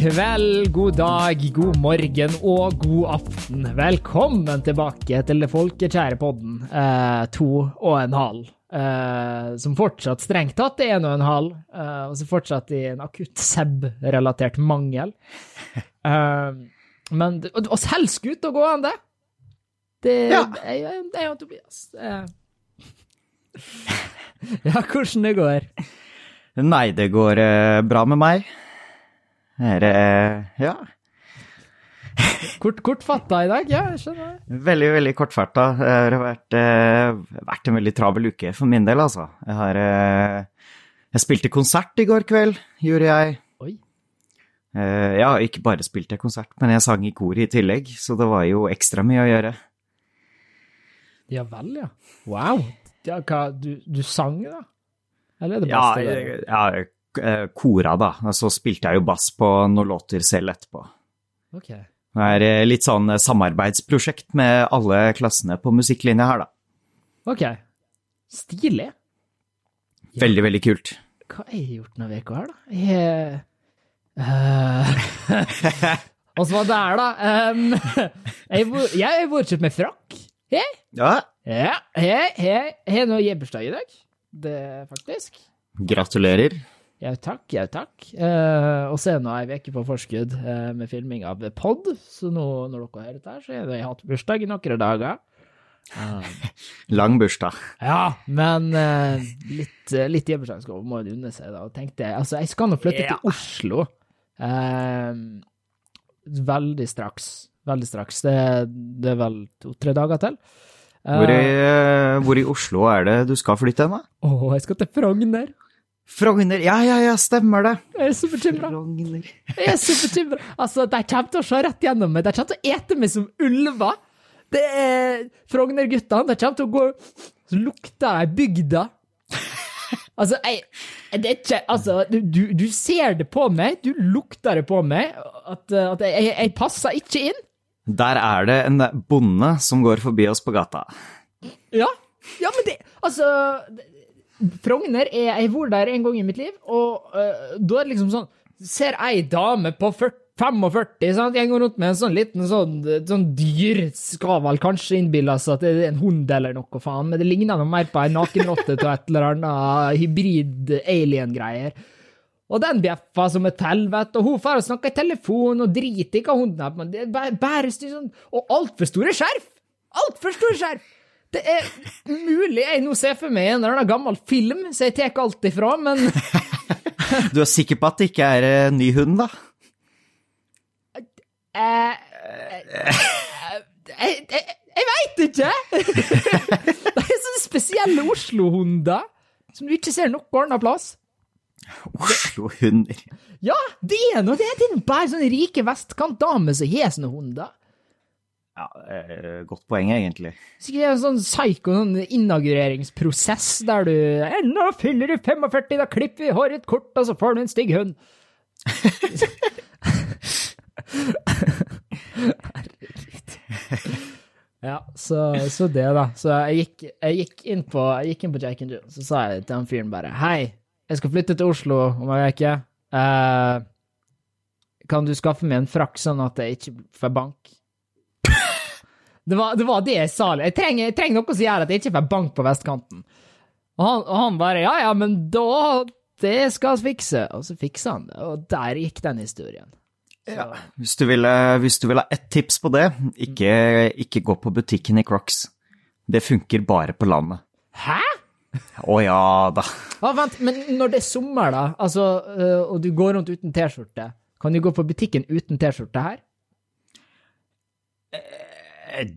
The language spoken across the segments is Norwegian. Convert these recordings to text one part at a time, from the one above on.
kveld, god dag, god morgen og god aften. Velkommen tilbake til det folkekjære podden eh, to og en halv. Eh, som fortsatt strengt tatt er en og en halv, eh, og som fortsatt i en akutt Seb-relatert mangel. Eh, men og, og helst ut å gå an, det. Det er det er jo Tobias. Eh. ja, hvordan det går. Nei, det går eh, bra med meg. Er, eh, ja, Kort, kortfatta i dag, ja, jeg skjønner. veldig, veldig kortfatta. Det har vært, eh, vært en veldig travel uke for min del, altså. Jeg har eh, Jeg spilte konsert i går kveld, gjorde jeg. Oi. Eh, ja, ikke bare spilte jeg konsert, men jeg sang i koret i tillegg, så det var jo ekstra mye å gjøre. Ja vel, ja. Wow. Ja, hva, du, du sang, da? Eller er det Ja, beste? jeg- ja eh, kora, da. Og så spilte jeg jo bass på noen låter selv etterpå. Ok. Det er eh, litt sånn eh, samarbeidsprosjekt med alle klassene på musikklinja her, da. Ok. Stilig. Veldig, veldig kult. Hva har jeg gjort denne uka her, da? Jeg uh, så var det her, da. Um, jeg har vært kjøpt med frakk. Hei, Ja, ja, hei. Jeg har nå gjebbestad i dag. Det, faktisk. gratulerer. Ja, takk, ja, takk. Eh, og så er nå ei uke på forskudd eh, med filming av pod, så nå når dere hører dette, så har jeg hatt bursdag i noen dager. Lang bursdag. Ja, men eh, litt, litt hjemmeslagsgave må en unne seg, da. Og tenkte jeg, altså, jeg skal nå flytte Ja. til Oslo eh, veldig straks. Veldig straks. Det, det er vel to-tre dager til. Hvor i, eh, hvor i Oslo er det du skal flytte hen, da? Å, jeg skal til Frogner. Frogner. Ja, ja, ja, stemmer det. Jeg er så bekymra. Frogner. Jeg er så bekymra. Altså, de kommer til å se rett gjennom meg. De kommer til å ete meg som ulver. Det er Frogner-guttene. De kommer til å gå Så lukter de bygda. Altså, jeg Det er ikke Altså, du, du, du ser det på meg. Du lukter det på meg. At, at jeg, jeg passer ikke inn. Der er det en bonde som går forbi oss på gata. Ja. Ja, men det Altså det- Frogner er Jeg var der en gang i mitt liv, og uh, da er det liksom sånn Ser ei dame på 40, 45 sant? Jeg går rundt med en sånn liten sånn, sånn dyr Skal vel kanskje innbille seg at det er en hund eller noe, faen, men det ligner noe mer på ei nakenrotte av et eller annet hybrid alien-greier. Og den bjeffa som et helvete, og hun får snakke i telefon og driter i hva hunden er på. Bare, bare sånn Og altfor store skjerf! Altfor store skjerf! Det er mulig jeg nå ser for meg en eller annen gammel film, så jeg tar alt ifra, men Du er sikker på at det ikke er en ny hund, da? eh, eh, Jeg, jeg, jeg veit ikke! Det er sånne spesielle Oslo-hunder som du ikke ser noe annet plass. Oslo-hunder. Ja, det er noe det. Det er bare sånne rike vestkantdamer som har sånne hunder. Ja, eh, godt poeng, egentlig. Sikkert en sånn psyko sånn inaugureringsprosess der du «Eh, Nå fyller du 45, da klipper vi håret kort, og så får du en stygg hund. Herregud. Ja, så, så det, da. Så jeg gikk, jeg gikk inn på jeg gikk inn på Jack and June, så sa jeg til han fyren bare Hei, jeg skal flytte til Oslo om ei uke. Eh, kan du skaffe meg en frakk sånn at jeg ikke får bank? Det var, det var det jeg sa. Jeg trenger, jeg trenger noe som gjør at jeg ikke får bank på vestkanten. Og han, og han bare Ja, ja, men da Det skal vi fikse. Og så fiksa han det, og der gikk den historien. Ja. Hvis, du ville, hvis du vil ha ett tips på det, ikke, ikke gå på butikken i Crocs. Det funker bare på landet. Hæ? Å ja da. Ah, vent, men når det er sommer, da, altså, øh, og du går rundt uten T-skjorte, kan du gå på butikken uten T-skjorte her? Eh,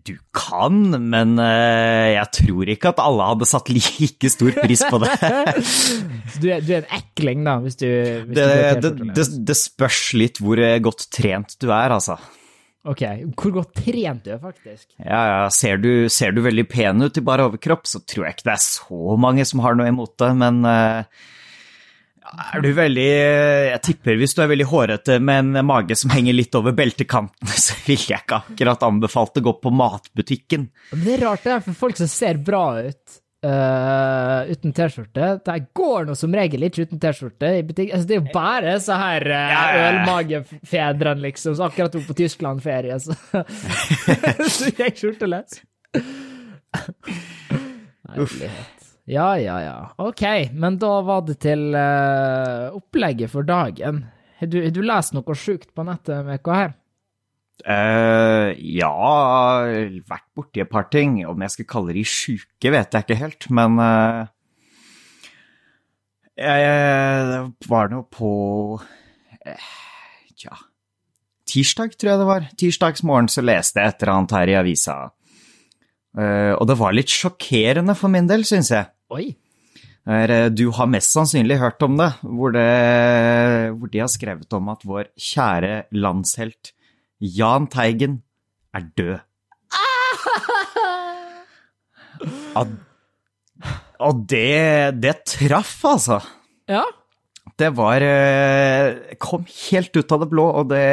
Du kan, men eh, jeg tror ikke at alle hadde satt like stor pris på det. Så du er, du er en ekling, da, hvis du, hvis Det, du det, det, det spørs litt hvor eh, godt trent du er, altså. Ok, hvor godt trent du er, faktisk. Ja, ja, ser du, ser du veldig pen ut i bare overkropp, så tror jeg ikke det er så mange som har noe imot det, men eh, er du veldig Jeg tipper hvis du er veldig hårete med en mage som henger litt over beltekanten, så ville jeg ikke akkurat anbefalt å gå på matbutikken. Men det er rart, det er for folk som ser bra ut, Uh, uten T-skjorte. De går nå som regel ikke uten T-skjorte i butikk. Altså, det er jo bare så her uh, ja, ja. ølmagefedrene, liksom, som akkurat tok på Tyskland-ferie, så Så gikk skjorteløs. Herlighet. Ja, ja, ja. OK, men da var det til uh, opplegget for dagen. Har du, du lest noe sjukt på nettet med hva her? Uh, ja, vært borti et par ting. Om jeg skal kalle de sjuke, vet jeg ikke helt, men uh, jeg, var noe på uh, Tja Tirsdag, tror jeg det var. Tirsdagsmorgen så leste jeg et eller annet her i avisa. Uh, og det var litt sjokkerende for min del, syns jeg. Oi. Eh, Du har mest sannsynlig hørt om det hvor, det, hvor de har skrevet om at vår kjære landshelt Jahn Teigen er død. Ah! og det, det traff, altså. Ja. Det var eh, Kom helt ut av det blå, og det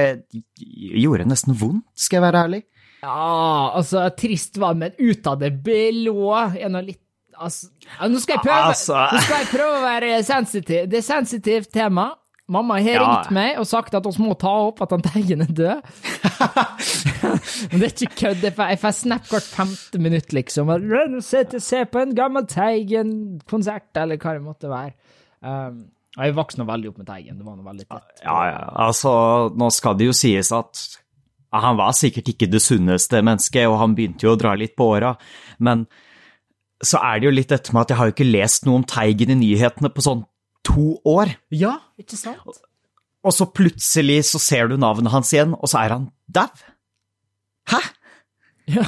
gjorde nesten vondt, skal jeg være ærlig. Ja, altså, trist var, men ut av det blå er nå litt Altså, nå skal jeg prøve Altså. Nå skal jeg prøve å være sensitiv. Det er sensitivt tema. Mamma har Ja. ringt meg og sagt at vi må ta opp at han Teigen er død. Men det er ikke kødd. Jeg får- snap hvert femte minutt, liksom. Se på en gammel Teigen-konsert, eller hva det måtte være. Um, jeg vokste nå veldig opp med Teigen. Det var noe veldig tett. Ja, ja, altså, nå skal det jo sies at han var sikkert ikke det sunneste mennesket, og han begynte jo å dra litt på åra, men så er det jo litt dette med at jeg har jo ikke lest noe om Teigen i nyhetene på sånn to år, Ja, ikke sant? og så plutselig så ser du navnet hans igjen, og så er han dau. Hæ? Ja.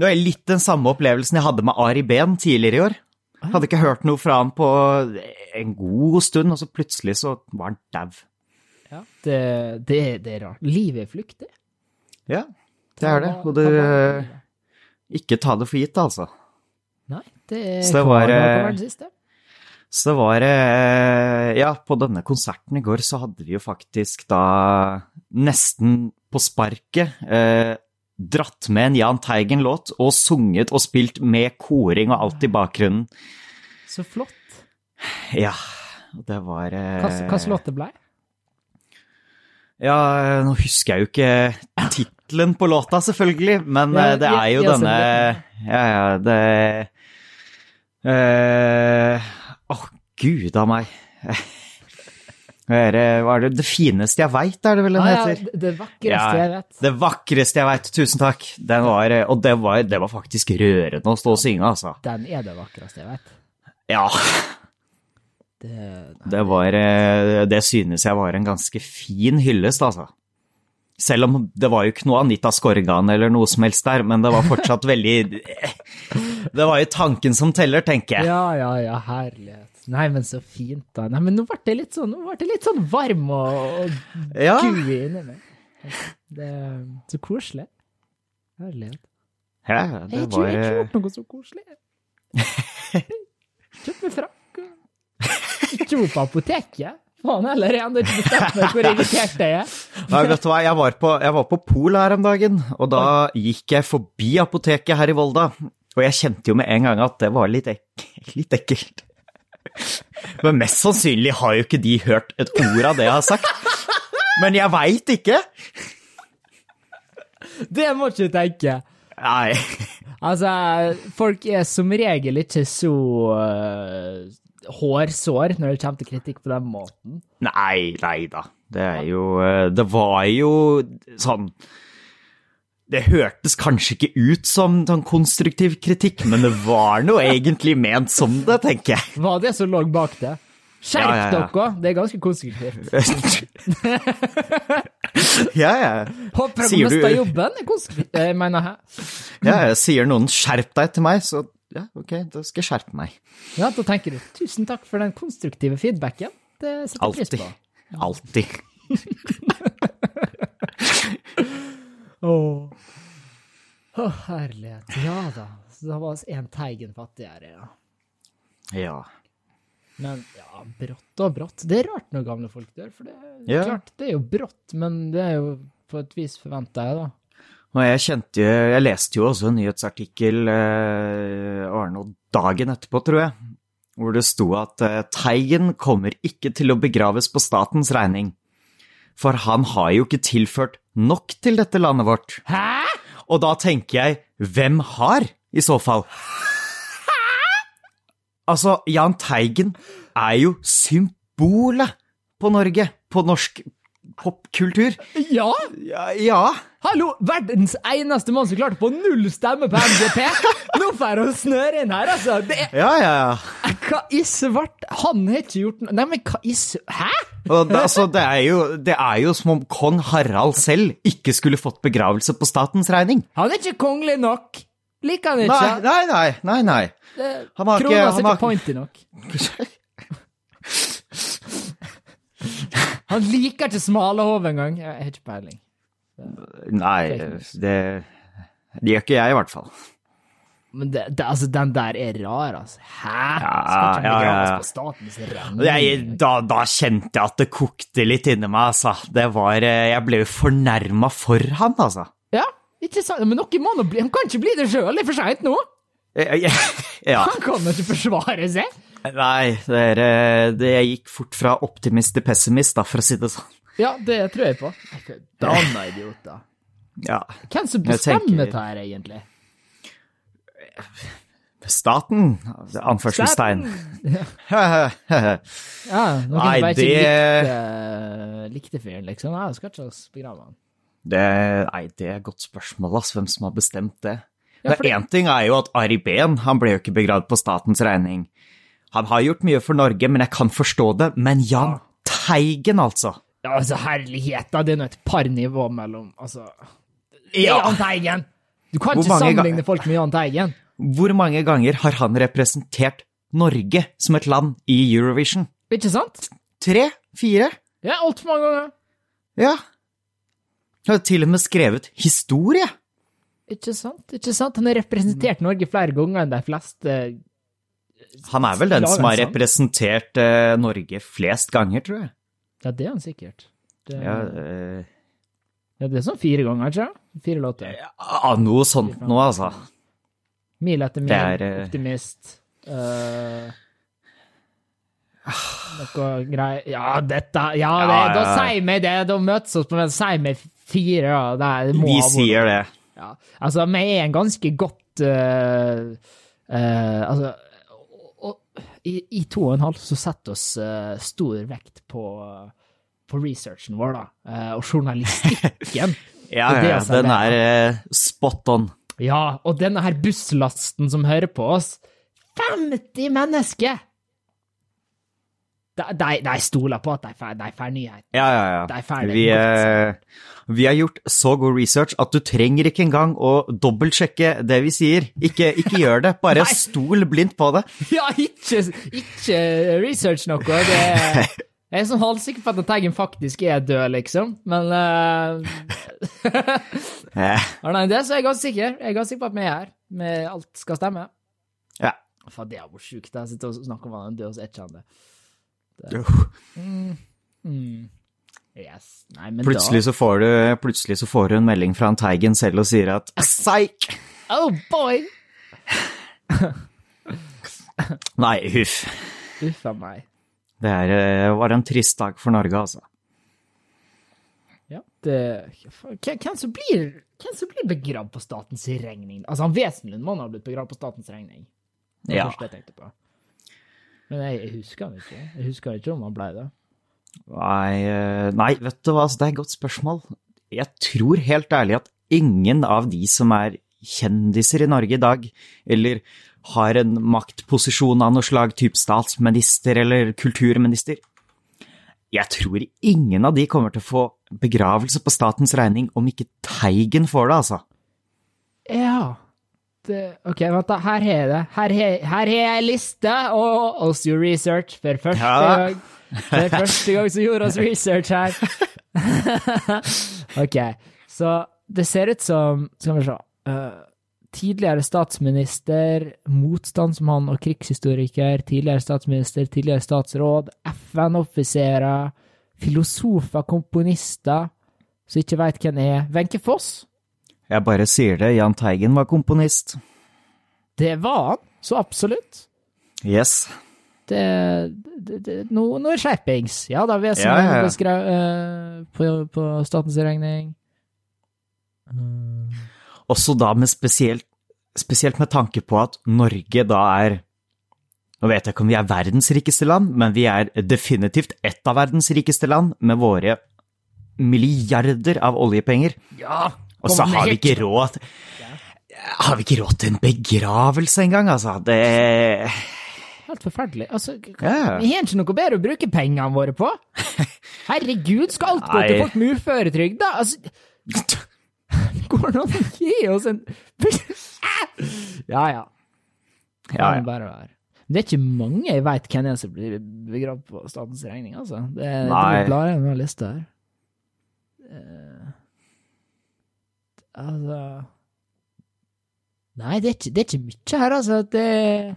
Nå er det litt den samme opplevelsen jeg hadde med Ari Behn tidligere i år. Hadde ikke hørt noe fra han på en god stund, og så plutselig så var han dau. ja. Det, det, det er rart. Livet er flyktig. Ja, det er det. Og du Ikke ta det for gitt, altså. Det er Så det var, eh, siste. Så det var eh, Ja, på denne konserten i går så hadde vi jo faktisk da nesten på sparket eh, dratt med en Jahn Teigen-låt og sunget og spilt med koring og alt i bakgrunnen. Så flott. Ja, det var eh, Hva slags låt det ble? Ja, nå husker jeg jo ikke tittelen på låta, selvfølgelig, men Ja, det er jo ja, denne Ja, ja, det eh, Åh, gud a meg. Hva er det, hva er det Det fineste jeg veit, er det vel den Ah, ja, heter? det- det vakreste Ja, jeg vet. Det vakreste jeg veit, tusen takk. Den var, eh, og det var, det var faktisk rørende å stå og synge, altså. Den er det vakreste jeg vet. Ja, Det, det var eh, Det synes jeg var en ganske fin hyllest, altså. Selv om det var jo ikke noe Anita Skorgan eller noe som helst der, men det var fortsatt veldig Det var jo tanken som teller, tenker jeg. ja, ja, ja, herlighet. Nei, men så fint, da. Nei, men nå ble det litt sånn, det litt sånn varm og, og Ja, gooey inni meg. Det er så koselig. Herlighet. ja det var jeg har ikke eh, gjort noe så koselig. Kjøpt meg frakk. og- Ikke på apoteket. Faen heller, jeg har ikke bestemt meg hvor irritert jeg er. Nei, vet du hva, jeg var på, jeg var på Pol her om dagen, og da gikk jeg forbi apoteket her i Volda, og jeg kjente jo med en gang at det var litt, ek litt ekkelt. Men mest sannsynlig har jo ikke de hørt et ord av det jeg har sagt. Men jeg veit ikke. Det må ikke tenke. Nei. Altså, folk er som regel ikke så hårsår når det kommer til kritikk på den måten. Nei, nei da. Det er jo eh, Det var jo sånn Det hørtes kanskje ikke ut som sånn konstruktiv kritikk, men det var nå egentlig ment som det, tenker jeg. Var det som lå bak det? Skjerp Ja, ja, ja. dere! Det er ganske konstruktivt. ja, ja. Håper dere Sier du- jobben. konstruktivt. Mener, jeg. ja, ja. sier noen 'skjerp deg' til meg, så ja, ok, da skal jeg skjerpe meg. Ja, da tenker du tusen takk for den konstruktive feedbacken. Det setter jeg pris Alltid. på. Alltid. Å, herlighet. Ja da. Så da var vi en Teigen fattigere, ja. Ja. Men ja, brått og brått. Det er rart når gamle folk dør, for det Ja. klart, det er jo brått, men det er jo på et vis forventa jeg, da. Og jeg kjente Jeg leste jo også en nyhetsartikkel eh, noe dagen etterpå, tror jeg, hvor det sto at eh, Teigen kommer ikke til å begraves på statens regning. For han har jo ikke tilført nok til dette landet vårt. Hæ?! Og da tenker jeg, hvem har, i så fall? Altså, Jahn Teigen er jo symbolet på Norge, på norsk popkultur. Ja! Ja, ja. Hallo, verdens eneste mann som klarte på null stemme på MGP! Nå får hun snøre inn her, altså! Det er, Ja, ja, ja. hva i svart? Han har ikke gjort noe Nei, men hva i. Hæ?! Det, altså, det, er jo, det er jo som om kong Harald selv ikke skulle fått begravelse på statens regning. Han er ikke kongelig nok! Liker han ikke? Nei, nei, nei. nei, nei. Han har ikke- Krona sitter er pointy nok. Han liker ikke smalahove engang. Jeg har ikke peiling. Nei, det, det gjør ikke jeg, i hvert fall. Men det, det, altså, den der er rar, altså. Hæ? Ja, ja, ja? Jeg, da, da kjente jeg at det kokte litt inni meg, altså. Det var eh, Jeg ble jo fornærma for han, altså. Ja, ikke sant? Men noen må nå bli Han kan ikke bli det sjøl, det er for seint nå! Jeg- jeg- Ja. Han kan jo ikke forsvare seg! Nei, det, er, eh, det gikk fort fra optimist til pessimist, da, for å si det sånn. Ja, det tror jeg på. Danna idioter. Ja. Hvem som bestemmer dette her, egentlig? Staten, anførselstegn. Ja, noen Nei, bare ikke det- likte, likte fyren, liksom. Ja, skal ikke begrave han. Det, nei, det er et godt spørsmål, ass, hvem som har bestemt det. Ja, Én ting er jo at Ari Behn han ble jo ikke begravd på statens regning. Han har gjort mye for Norge, men jeg kan forstå det. Men Jahn Teigen, altså. Ja, altså, herlighet, da. Det er nå et par nivå mellom Altså Det er Ja. Jahn Teigen! Du kan Hvor ikke sammenligne folk med Jahn Teigen. Hvor mange ganger har han representert Norge som et land i Eurovision? Ikke sant? Tre? Fire? Ja, altfor mange ganger. Ja. Han har til og med skrevet historie. Ikke sant? Ikke sant? Han har representert Norge flere ganger enn de fleste Han er vel den som har representert uh, Norge flest ganger, tror jeg. Ja, det er han sikkert. Det, Ja, ja. eh, det er sånn fire ganger, ikke sant? Fire låter. ja, noe sånt nå, altså. Mil etter mil, er, uh, optimist uh, Noe greier Ja, dette Ja, det, Ja, da sier vi det! Da møtes vi på men sier meg fire, da. Det, er- det må Vi ha sier det. Ja. Altså, vi er en ganske godt Altså og, i, I to og en halv så setter oss uh, stor vekt på, på researchen vår, da. uh, og journalistikken. Ja, ja, altså den er uh, spot on. ja, og denne her busslasten som hører på oss 50 mennesker! De, de, stoler på at de får, nyheter. nyhet. Ja, ja, ja. De ferdig. Vi, eh, vi har gjort så god research at du trenger ikke engang å dobbeltsjekke det vi sier. Ikke, ikke gjør det, bare stol blindt på det. Ja, ikke, ikke research noe. Det er, jeg er sånn halvsikker på at Teigen faktisk er død, liksom. Men uh, Nei, det så er jeg ganske sikker. Jeg er ganske sikker på at vi er her. Med alt skal stemme. ja. Faen, det har vært sjukt. Jeg sitter og snakker om han død, og så er ikke han det. Mm. Yes. Nei, men Plutselig så, får du, plutselig så får du en melding fra han Teigen selv og sier at Psyk! Oh boy! Nei, huff. Huff a meg. Det er, eh, var en trist dag for Norge, altså. Ja, det Hvem som blir Hvem som blir begravd på statens regning? Altså, han Wesenlund må ha blitt begravd på statens regning. Det er Ja. det jeg tenkte på. Men jeg, jeg husker han ikke. Jeg husker ikke om han ble det. Nei, eh, nei, vet du hva, altså, det er et godt spørsmål. Jeg tror helt ærlig at ingen av de som er kjendiser i Norge i dag, eller har en maktposisjon av noe slag, type statsminister eller kulturminister, jeg tror ingen av de kommer til å få begravelse på statens regning om ikke Teigen får det, altså. Ja det, OK, vent, da. Her har det. Her har jeg liste, og oss gjorde research for første Ja. gang. For første gang så gjorde oss research her. OK, så det ser ut som Skal vi se. Uh, tidligere statsminister, motstandsmann og krigshistoriker, tidligere statsminister, tidligere statsråd, FN-offiserer, filosofer, komponister som ikke veit hvem er. Wenche Foss? Jeg bare sier det, Jahn Teigen var komponist. Det var han, så absolutt. Yes. Det, det, det er det skjerpings. Ja da, Vesen Ja, ja, ja. skrevet eh, på, på statens regning. Mm. Også da med spesielt, spesielt med tanke på at Norge da er Nå vet jeg ikke om vi er verdens rikeste land, men vi er definitivt ett av verdens rikeste land med våre milliarder av oljepenger. Ja! Og så har vi ikke råd Har vi ikke råd til en begravelse engang, altså? Det Helt forferdelig. Altså. Vi har ikke noe bedre å bruke pengene våre på. Herregud, skal alt gå til folk med uføretrygd, da? Altså, går det an å gi oss en Ja, ja. Ja, ja. Det er ikke mange jeg veit hvem er som blir begravd på statens regning, altså. Det, Nei. det blar med lista her. Eh, altså Nei, det er ikke, det er ikke mye her, altså. Det er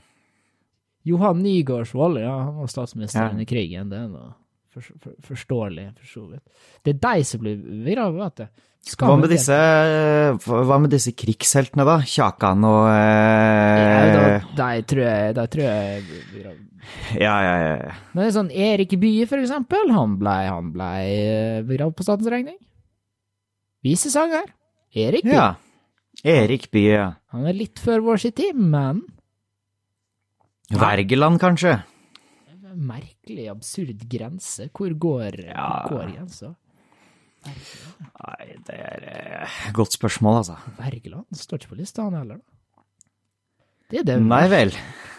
Johan Nygaardsvold, ja, han var statsminister Ja. under krigen. Det er noe for, for, forståelig, for så vidt. Det er de som blir begravet vet du. Hva med disse, hva med disse krigsheltene, da? Kjakan og eh, da, de tror jeg, de tror jeg. Ja, ja, ja. Men sånn Erik Bye, for eksempel, han blei han ble eh, begravd på statens regning. Visesanger. Erik Bye. ja. Erik Bye. ja. Han er litt før vår tid, men Wergeland, kanskje? merkelig, absurd grense. Hvor går, Ja. hvor går grensa? Nei, det er eh, godt spørsmål, altså. Wergeland står ikke på lista, han heller. Det er det. Nei vel.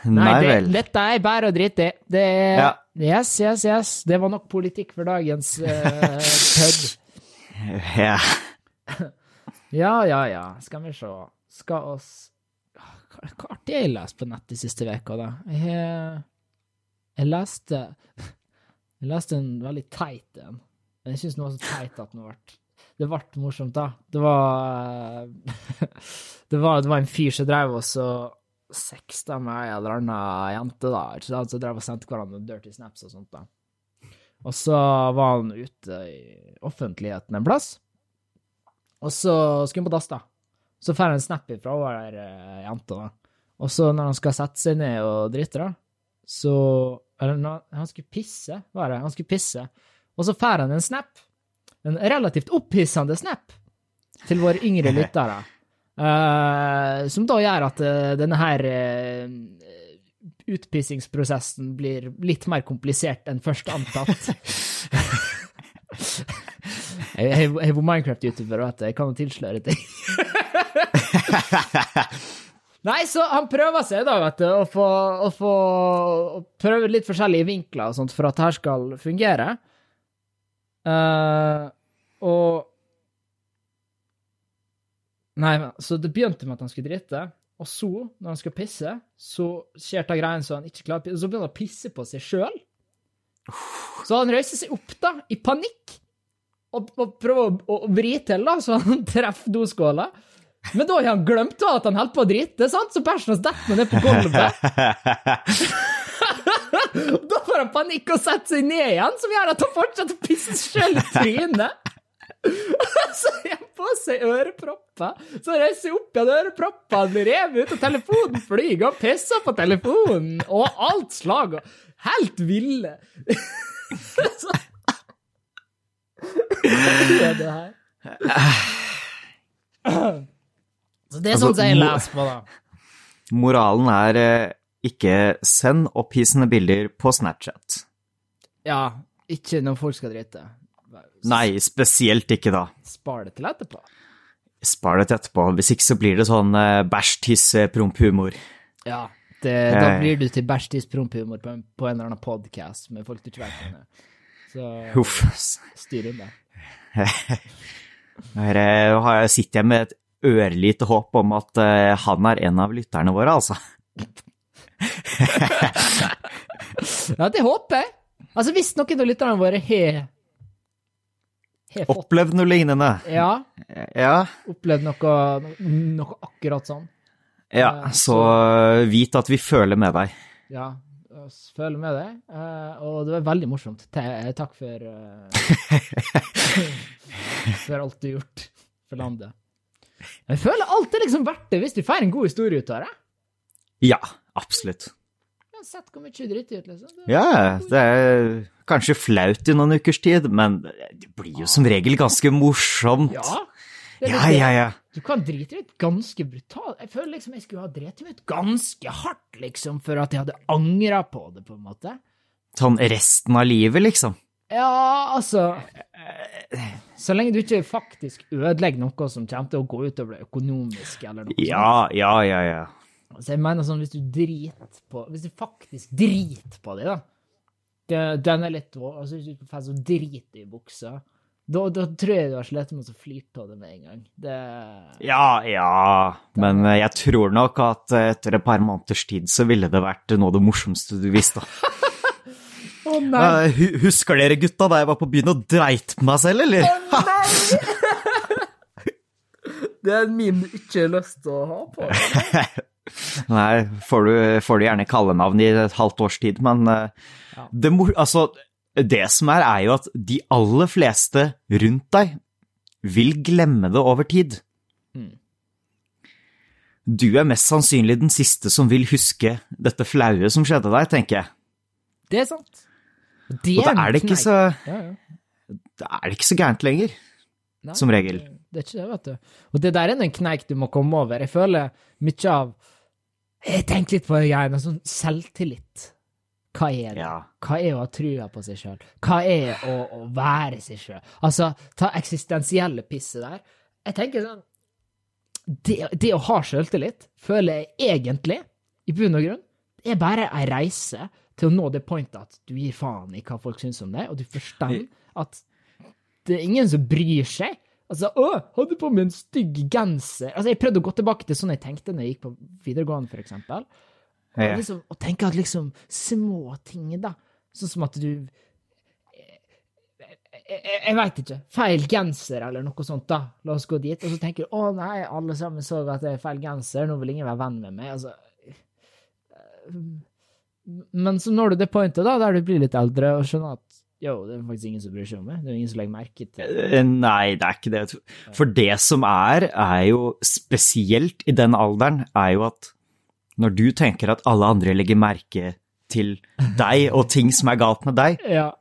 Nei, Nei det, vel. dette er bare å drite i. Det er Ja. Yes, yes, yes. Det var nok politikk for dagens uh, pub. Ja. Ja, ja, ja. Skal vi se. Skal oss Hva hva artig jeg lest på nett de siste uka, da? Jeg, jeg leste Jeg leste en veldig teit en. Men jeg syns den var så teit at den ble Det ble morsomt, da. Det var Det var, det var en fyr som drev og så sexta med ei eller anna jente, da. Ikke sant? Drev og sendte hverandre dirty snaps og sånt, da. Og så var han ute i offentligheten en plass. Og så skulle han på dass, da. Så får han en snap fra hun der uh, jenta, da. Og så når han skal sette seg ned og drite, da, så Eller når han skulle pisse, var det. Han skulle pisse. Og så får han en snap. En relativt opphissende snap til våre yngre lyttere. Uh, som da gjør at uh, denne her uh, utpissingsprosessen blir litt mer komplisert enn først antatt. Jeg har vært er Minecraft-youtuber, vet du. Jeg kan jo tilsløre ting. Nei, så han prøver seg, da, vet du, å få, å få å prøve litt forskjellige vinkler og sånt for at det her skal fungere. Uh, og Nei, så det begynte med at han skulle drite, og så, når han skal pisse, så skjer det greien så han ikke klarer å pisse, og så begynner han å pisse på seg sjøl. Så han reiser seg opp, da, i panikk, og, og prøver å, å, å vri til, da, så han treffer doskåla. Men da har han glemt da at han holdt på å drite, sant? så bæsjen hans detter ned på gulvet. da får han panikk og setter seg ned igjen, som gjør at han fortsetter å pisse sjøl i trynet. så har han på seg ørepropper. Så reiser jeg opp igjen, øreproppene blir revet ut, og telefonen flyr, og pisser på telefonen, og alt slag. og Helt ville. så Hva er det her? Så det er Altså, sånn jeg leser på, da. Moralen er eh, ikke send opphissende bilder på Snapchat. Ja, ikke når folk skal drite. Nei, spesielt ikke da. Spar det til etterpå. Spar det til etterpå. Hvis ikke så blir det sånn eh, bæsj, tiss, eh, promp-humor. Ja, det, da Eh. blir du til bæsj, tiss, prompehumor på, en- på en eller annen podkast med folk du ikke vet hvem er. Så Huff. styr inn Her nå sitter jeg med et ørlite håp om at eh, han er en av lytterne våre, altså. Ja, det håper jeg. Altså, hvis noen av lytterne våre har Opplevd noe lignende. Ja, Ja, opplevd noe, noe akkurat sånn. ja Eh, så vit at vi føler med deg. Ja, føler med deg. eh, Og det var veldig morsomt. Te- Takk for eh, For alt du har gjort for landet. Jeg føler alt er liksom verdt det hvis du får en god historie ut av det. Ja, absolutt. Uansett hvor mye dritt ut, liksom. Det- Ja, det er kanskje flaut i noen ukers tid, men det blir jo som regel ganske morsomt. Ja. Ja, ja. ja. Du kan drite ut ganske brutalt. Jeg føler liksom jeg skulle ha driti ut ganske hardt, liksom, for at jeg hadde angra på det, på en måte. Sånn resten av livet, liksom. Ja, altså Så lenge du ikke faktisk ødelegger noe som kommer til å gå utover det økonomiske, eller noe sånt. Ja, ja, ja, ja. Så jeg mener sånn, hvis du driter på Hvis du faktisk driter på det, da det, Den er litt. Altså, hvis du får så drit i buksa, da, da tror jeg du har slitt med å flyte på det med en gang. Det Ja, ja, men eh, jeg tror nok at eh, etter et par måneders tid så ville det vært noe av det morsomste du visste. Å nei! Eh, Husker dere gutta da jeg var på byen og dreit på meg selv, eller? Det er en min du ikke har lyst til å ha på. Nei, får du, får du gjerne kallenavn i et halvt års tid, men ja. det, altså, det som er, er jo at de aller fleste rundt deg vil glemme det over tid. Mm. Du er mest sannsynlig den siste som vil huske dette flaue som skjedde deg, tenker jeg. Det er sant. Det Og da er det ikke så, ja, ja. da er det ikke så gærent lenger, Nei, som regel. Det, er ikke det, vet du. Og det der er en kneik du må komme over. Jeg føler mye av Jeg tenker litt på det greiene, sånn selvtillit. Hva er det? Ja. Hva er å ha trua på seg sjøl? Hva er å, å være seg sjøl? Altså, ta eksistensielle pisset der. Jeg tenker sånn Det, det å ha sjøltillit føler jeg egentlig, i bunn og grunn, er bare ei reise til å nå det pointet at du gir faen i hva folk syns om deg, og du forstår at det er ingen som bryr seg. Altså, å, hadde på meg en stygg genser. Altså, jeg prøvde å gå tilbake til sånn jeg tenkte når jeg gikk på videregående, for eksempel. Og, liksom, og tenke at liksom små ting, da. Sånn som at du Jeg, jeg, jeg veit ikke. Feil genser eller noe sånt, da. La oss gå dit. Og så tenker du å nei, alle sammen så at det er feil genser, nå vil ingen være venn med meg. Altså Men så når du det pointet, da, der du blir litt eldre og skjønner at jo, det er faktisk ingen som bryr seg om meg. Det er ingen som legger merke til det. Eh, Nei, det er ikke det. For det som er, er jo spesielt i den alderen, er jo at når du tenker at alle andre legger merke til deg og ting som er galt med deg, Ja.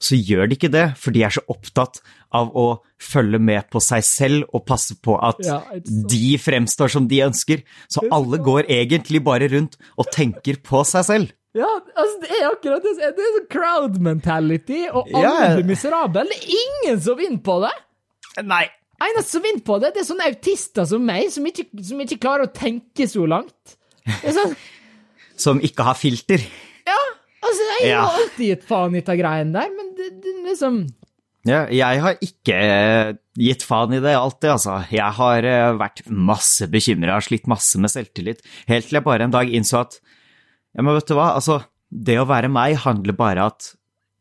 så gjør de ikke det, for de er så opptatt av å følge med på seg selv og passe på at Ja, de fremstår som de ønsker. Så alle går egentlig bare rundt og tenker på seg selv. Ja, altså, det er akkurat det. Det er sånn crowd mentality, og alle Ja. blir miserable. Det er ingen som vinner på det! Nei. Eneste som vinner på det, det er sånne autister som meg, som ikke, som ikke klarer å tenke så langt. Sånn, Som ikke har filter. ja, altså, jeg Ja. alltid gitt faen i ta greiene der, men det, det liksom Ja, jeg har ikke eh, gitt faen i det alltid, altså. Jeg har eh, vært masse bekymra, slitt masse med selvtillit, helt til jeg bare en dag innså at ja, men vet du hva, altså, det å være meg handler bare at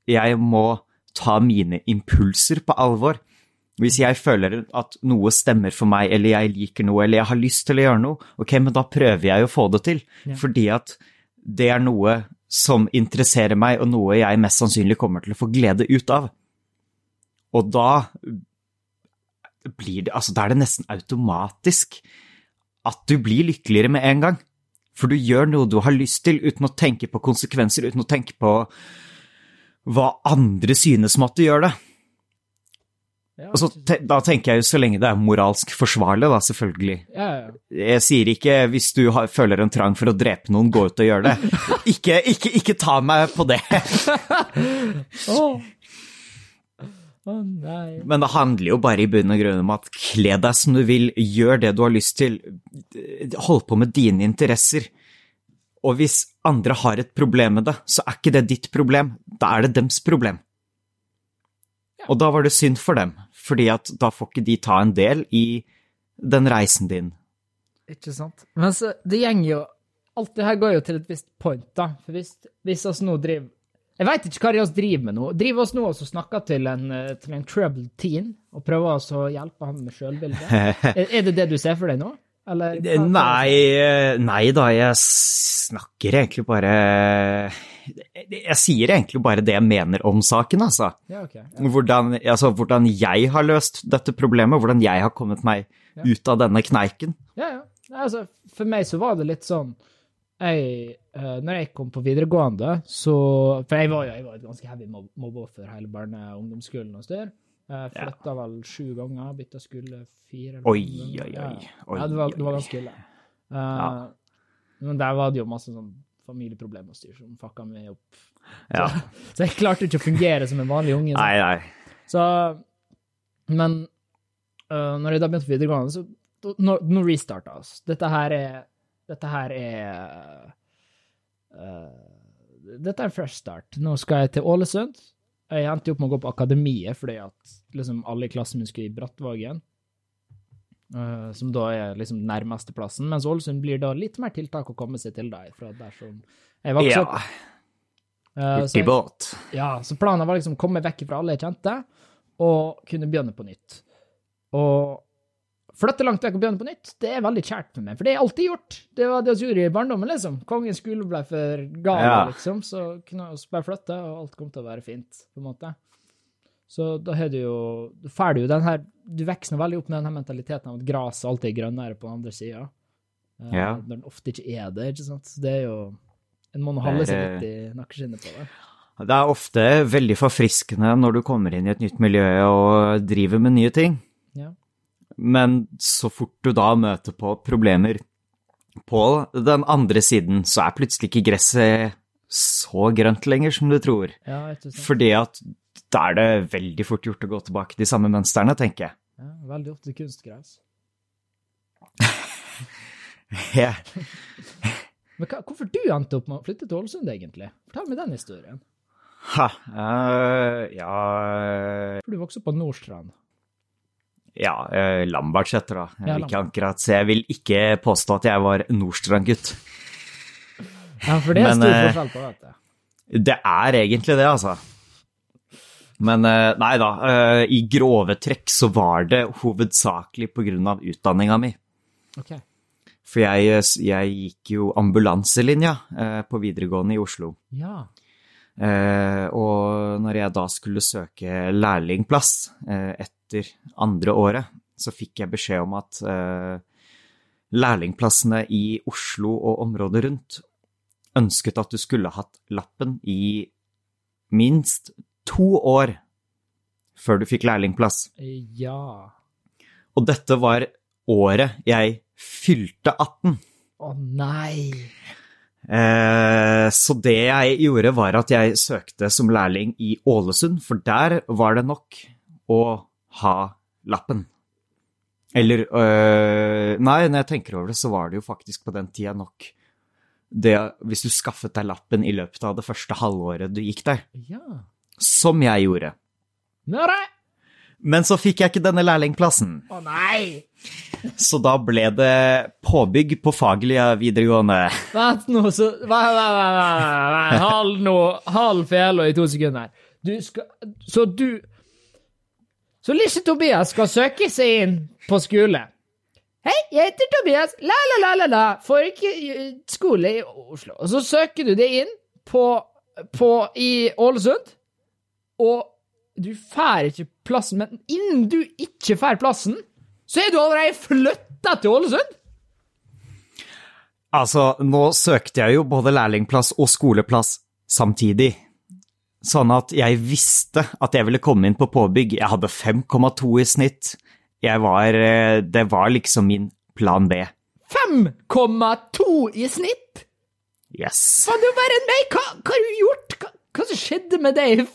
jeg må ta mine impulser på alvor. Hvis jeg føler at noe stemmer for meg, eller jeg liker noe, eller jeg har lyst til å gjøre noe, ok, men da prøver jeg å få det til, Ja. fordi at det er noe som interesserer meg, og noe jeg mest sannsynlig kommer til å få glede ut av. Og da blir det Altså, da er det nesten automatisk at du blir lykkeligere med en gang. For du gjør noe du har lyst til, uten å tenke på konsekvenser, uten å tenke på hva andre synes om at du gjør det. Ja, Og så te Da tenker jeg jo så lenge det er moralsk forsvarlig, da, selvfølgelig. ja, ja. Jeg sier ikke hvis du har, føler en trang for å drepe noen, gå ut og gjør det. Ikke, ikke, ikke ta meg på det. oh. Oh. Men det handler jo bare i bunn og grunn om at kle deg som du vil, gjør det du har lyst til, hold på med dine interesser. Og hvis andre har et problem med det, så er ikke det ditt problem, da er det dems problem. Og da var det synd for dem, fordi at da får ikke de ta en del i den reisen din. Ikke sant. Men så, det gjenger jo Alt det her går jo til et visst point, da. For hvis, hvis oss nå driver Jeg veit ikke hva de oss driver med nå. Driver oss nå og snakker til en, eh, til en troubled teen og prøver oss å hjelpe han med sjølbildet? er, er det det du ser for deg nå? Eller? Nei, nei da, jeg snakker egentlig bare Jeg sier egentlig bare det jeg mener om saken, altså. Ja, okay, Ja. hvordan, altså, hvordan jeg har løst dette problemet, hvordan jeg har kommet meg ut av denne kneiken. Ja, ja. Altså, for meg så var det litt sånn jeg, eh, Når jeg kom på videregående, så For jeg var jo jeg var et ganske heavy mobbeoffer hele barne- og ungdomsskolen og styr. Jeg flytta vel sju ganger, bytta skulle fire eller Oi, oi, oi. oi, ja, det var, det var ganske ille. Uh, Ja. Men der var det jo masse sånn familieproblemer og styr som fucka meg opp. Ja. Så jeg klarte ikke å fungere som en vanlig unge. så- Nei, nei. så Men uh, når jeg da begynte på videregående, så Nå, nå restarta oss. Dette her er Dette her er uh, Dette er fresh start. Nå skal jeg til Ålesund. Jeg endte jo opp med å gå på Akademiet fordi at liksom alle i klassen min skulle i Brattvågen. uh, som da er liksom nærmeste plassen. Mens Ålesund blir da litt mer tiltak å komme seg til der fra der som jeg vokste opp. Ja. så jeg- Hurtigbåt. ja, så planen var liksom å komme vekk fra alle jeg kjente, og kunne begynne på nytt. Og flytte langt vekk og begynne på nytt, det er veldig kjært for meg, for det er alltid gjort. Det var det vi gjorde i barndommen, liksom. Kongens skole ble for gal, Ja. liksom, så kunne vi bare flytte, og alt kom til å være fint, på en måte. Så da har du jo, du får jo den her, du vokser veldig opp med den her mentaliteten av at gresset alltid er grønnere på den andre sida. Ja. Når den ofte ikke er det, ikke sant. Så det er jo, en må nå holde seg litt i nakkeskinnet på det. Det er ofte veldig forfriskende når du kommer inn i et nytt miljø og driver med nye ting. Ja. Men så fort du da møter på problemer på den andre siden, så er plutselig ikke gresset så grønt lenger som du tror. Ja. Fordi at da er det veldig fort gjort å gå tilbake de samme mønstrene, tenker jeg. Ja, veldig ofte kunstgress. Ja. Men hva, hvorfor du endte opp med å flytte til Ålesund, egentlig? Fortell meg den historien. Ha, uh, ja For du vokste opp på Nordstrand. Ja, uh, Lambertseter, da. Jeg Ja, vil ikke akkurat Så jeg vil ikke påstå at jeg var Nordstrand-gutt. Ja, for det er Men, stor eh, forskjell på, vet du. Det er egentlig det, altså. Men eh, nei da, eh, i grove trekk så var det hovedsakelig av utdanninga mi. Okay. For jeg, jeg gikk jo ambulanselinja eh, på videregående i Oslo. Ja. Eh, og når jeg da skulle søke lærlingplass eh, etter andre året, så fikk jeg beskjed om at eh, lærlingplassene i Oslo og området rundt ønsket at du skulle hatt lappen i minst to år før du fikk lærlingplass. Ja. Og dette var året jeg fylte 18. Å nei. Eh, så det jeg gjorde, var at jeg søkte som lærling i Ålesund, for der var det nok å ha lappen. Eller øh, Nei, når jeg tenker over det, så var det jo faktisk på den tida nok det Hvis du skaffet deg lappen i løpet av det første halvåret du gikk der, Ja. som jeg gjorde. Nære. Men så fikk jeg ikke denne lærlingplassen, Å nei! så da ble det påbygg på Fagerlia videregående. Vent nå, så. Hold nå, hold fela i to sekunder. Du skal Så du Så Lise Tobias skal søke seg inn på skole. Hei, jeg heter Tobias. La, la, la, la, la. Får ikke eh, skole i Oslo. Og så søker du det inn på, på i Ålesund, og du får ikke plassen. Men innen du ikke får plassen, så er du allerede flytta til Ålesund. Altså, nå søkte jeg jo både lærlingplass og skoleplass samtidig. Sånn at jeg visste at jeg ville komme inn på påbygg. Jeg hadde 5,2 i snitt. Jeg var eh, Det var liksom min plan B. 5,2 i snitt! Yes. Faen, du er verre enn meg! Hva, hva har du gjort? Hva, hva skjedde med deg?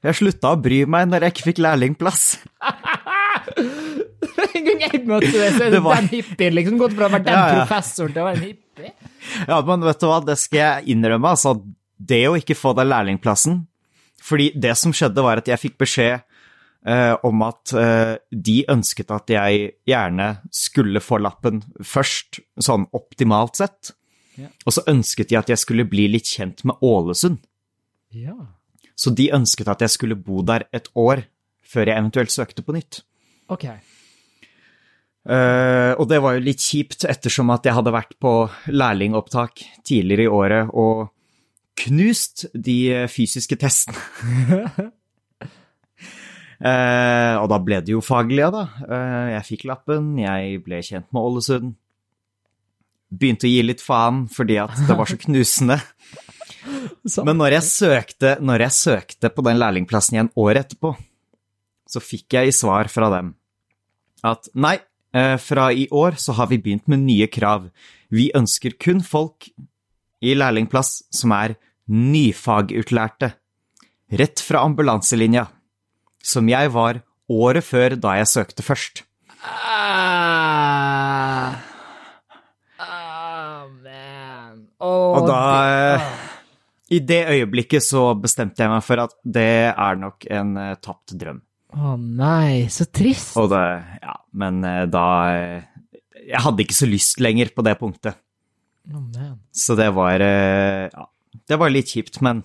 Jeg slutta å bry meg når jeg ikke fikk lærlingplass. en gang jeg møtte deg, så er Det var- den hippien. Liksom gått fra å være den Ja, ja. professoren til å være en hippie. Ja, men vet du hva, det skal jeg innrømme, altså. Det å ikke få deg lærlingplassen Fordi det som skjedde, var at jeg fikk beskjed eh, om at eh, de ønsket at jeg gjerne skulle få lappen først, sånn optimalt sett. Ja. Og så ønsket de at jeg skulle bli litt kjent med Ålesund. Ja. Så de ønsket at jeg skulle bo der et år før jeg eventuelt søkte på nytt. OK. Eh, og det var jo litt kjipt, ettersom at jeg hadde vært på lærlingopptak tidligere i året og knust de fysiske testene. Eh, og da ble det jo faglige, da. Eh, jeg fikk lappen, jeg ble kjent med Ålesund. Begynte å gi litt faen fordi at det var så knusende. Men når jeg søkte, når jeg søkte på den lærlingplassen igjen året etterpå, så fikk jeg i svar fra dem at nei, eh, fra i år så har vi begynt med nye krav. Vi ønsker kun folk i lærlingplass som er nyfagutlærte. Rett fra ambulanselinja. Som jeg var året før da jeg søkte først. Ah, ah, man. Og da eh, I det øyeblikket så bestemte jeg meg for at det er nok en eh, tapt drøm. Å nei, så trist. Og det, ja, men eh, da Jeg hadde ikke så lyst lenger på det punktet. Oh, man. Så det var Ja, det var litt kjipt, men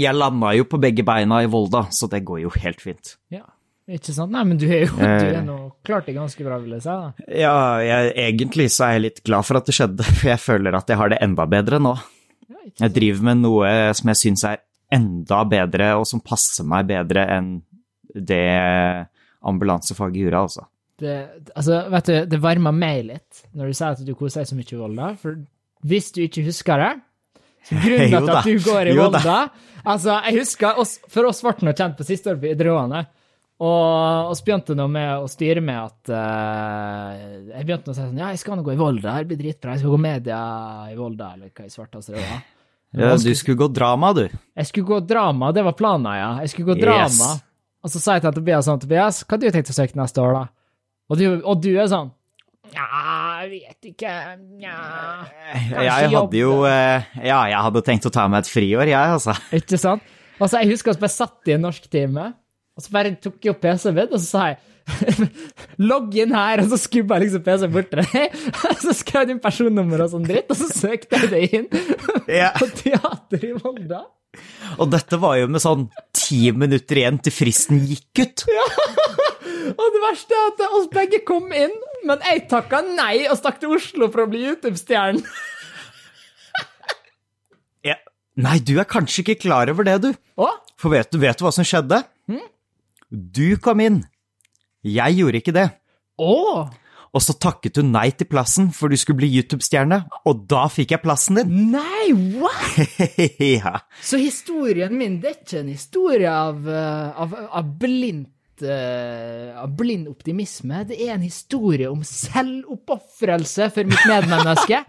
jeg landa jo på begge beina i Volda, så det går jo helt fint. Ja, ikke sant? Nei, men du er jo du Eh. er nå klart det ganske bra, vil jeg si. da. Ja, jeg, egentlig så er jeg litt glad for at det skjedde, for jeg føler at jeg har det enda bedre nå. Jeg driver med noe som jeg syns er enda bedre, og som passer meg bedre enn det ambulansefaget gjorde, altså. Det, altså, vet du, det varmer meg litt når du sier at du koser deg så mye i Volda, for hvis du ikke husker det så Grunnen til at du går i Volda Altså, jeg husker oss, For oss ble det kjent på siste år på videregående. Og vi begynte nå med å styre med at uh, Jeg begynte å si sånn Ja, jeg skal nå gå i Volda, det blir dritbra. Jeg skal gå media i Volda, eller hva i svarteste det var. Ja, du skulle gå drama, du. Jeg skulle gå drama, det var planen, ja. Jeg skulle gå Yes. drama. Og så sa jeg til Tobias sånn, Tobias, hva har du tenkt å søke neste år, da? Og du, og du er sånn Ja, jeg vet ikke Nja Jeg hadde jo eh, Ja, jeg hadde tenkt å ta meg et friår, jeg, altså. Ikke sant? Altså, jeg husker bare satt i en norsktime, og så bare tok jeg opp PC-en min, og så sa jeg Logg inn her, og så skubba jeg liksom PC-en bort til deg. Så skrev jeg inn personnummer og sånn dritt, og så søkte jeg det inn Ja. på teater i Volda. Og dette var jo med sånn ti minutter igjen til fristen gikk ut. Ja. Og det verste er at oss begge kom inn, men jeg takka nei og stakk til Oslo for å bli YouTube-stjerne. Ja. Nei, du er kanskje ikke klar over det, du. Å? For vet du, vet du hva som skjedde? Du kom inn. Jeg gjorde ikke det. Å? Og så takket du nei til plassen, for du skulle bli YouTube-stjerne, og da fikk jeg plassen din. Nei, what? ja. Så historien min, det er ikke en historie av, eh, av, av blindt av blind optimisme. Det er en historie om selvoppofrelse for mitt medmenneske.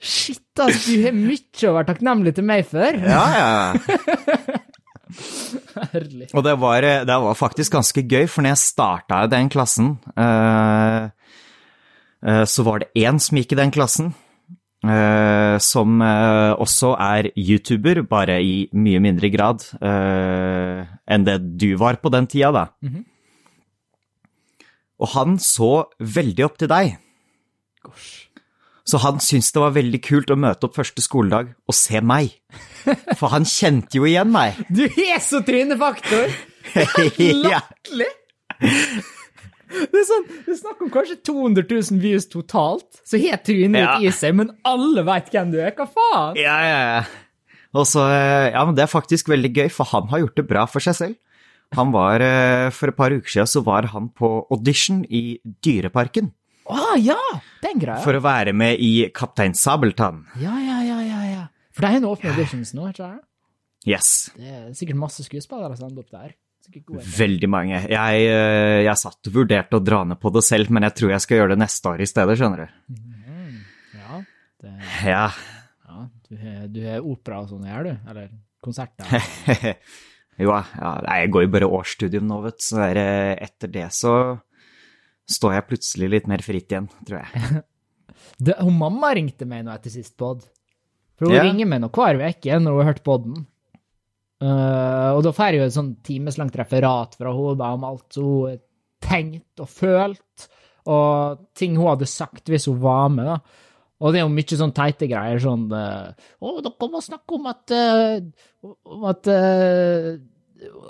Shit, ass, du har mye å være takknemlig til meg for. Ja, ja. Herlig. Og det var, eh, det var faktisk ganske gøy, for når jeg starta i den klassen, uh, uh, så var det én som gikk i den klassen, som eh, også er YouTuber, bare i mye mindre grad eh, enn det du var på den tida, da. Og han så veldig opp til deg. Gosh. Så han syntes det var veldig kult å møte opp første skoledag og se meg. For han kjente jo igjen meg. Du er så trynefaktor! Latterlig! Det er sånn, det er snakk om kanskje 200 000 views totalt, så har trynet Ja. i seg, men alle veit hvem du er. Hva faen? Ja, ja, ja. Og så, eh, ja, men det er faktisk veldig gøy, for han har gjort det bra for seg selv. Han var, eh, For et par uker siden så var han på audition i Dyreparken Å ja! Den greia. for å være med i Kaptein Sabeltann. Ja, ja, ja, ja, ja. For det er en åpne auditions nå, ikke sant? Yes. Det er sikkert masse skuespillere som ender opp der. Veldig mange. Jeg, eh, jeg satt og vurderte å dra ned på det selv, men jeg tror jeg skal gjøre det neste år i stedet, skjønner du. Ja, det, Ja. ja du, har, du har opera og sånn her, du? Eller konserter? jo, ja, jeg går jo bare årsstudium nå, vet du, så der, etter det så står jeg plutselig litt mer fritt igjen, tror jeg. Det, hun mamma ringte meg nå etter sist pod. For hun Ja. ringer meg nå hver uke når hun har hørt podden. Uh, og da får jeg jo et sånn timeslangt referat fra henne om alt hun tenkte og følt, og ting hun hadde sagt hvis hun var med. da. Og det er jo mye sånn teite greier, sånn uh, Å, dere må snakke om at uh, Om at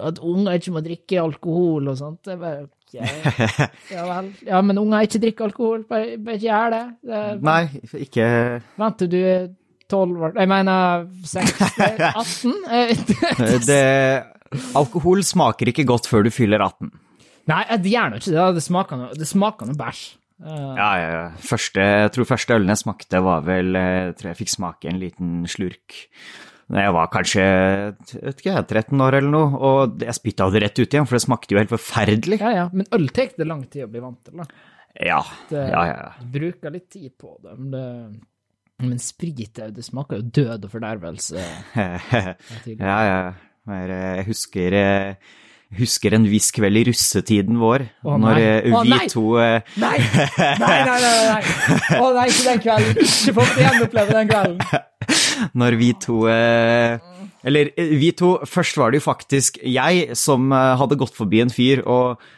at unger ikke må drikke alkohol og sånt. Bare, okay. ja vel. Ja, men unger ikke drikker alkohol. Bare, bare ikke gjør det. det Nei, ikke Vent til du 12 Jeg mener 16, 18? Eh, det, Alkohol smaker ikke godt før du fyller 18. Nei, det gjør nå ikke det. Det smaker noe, det smaker noe bæsj. Uh, Ja, ja, ja. Første, jeg tror første ølen jeg smakte, var vel eh, Jeg tror jeg fikk smake en liten slurk da jeg var kanskje vet ikke, 13 år eller noe, og jeg spytta det rett ut igjen, for det smakte jo helt forferdelig. ja, ja. Men øl tar det lang tid å bli vant til. da. Ja, Det, ja, ja. Du bruker litt tid på det. Men, det, men sprit det, smaker jo død og fordervelse. ja, ja. Eh, Jeg husker, eh, husker en viss kveld i russetiden vår, Å, når eh, vi nei. to eh, Nei! Nei, nei, nei! nei. Å nei, ikke den kvelden. Ikke få gjenoppleve den kvelden. Når vi to eh, Eller eh, vi to Først var det jo faktisk jeg som eh, hadde gått forbi en fyr, og eh,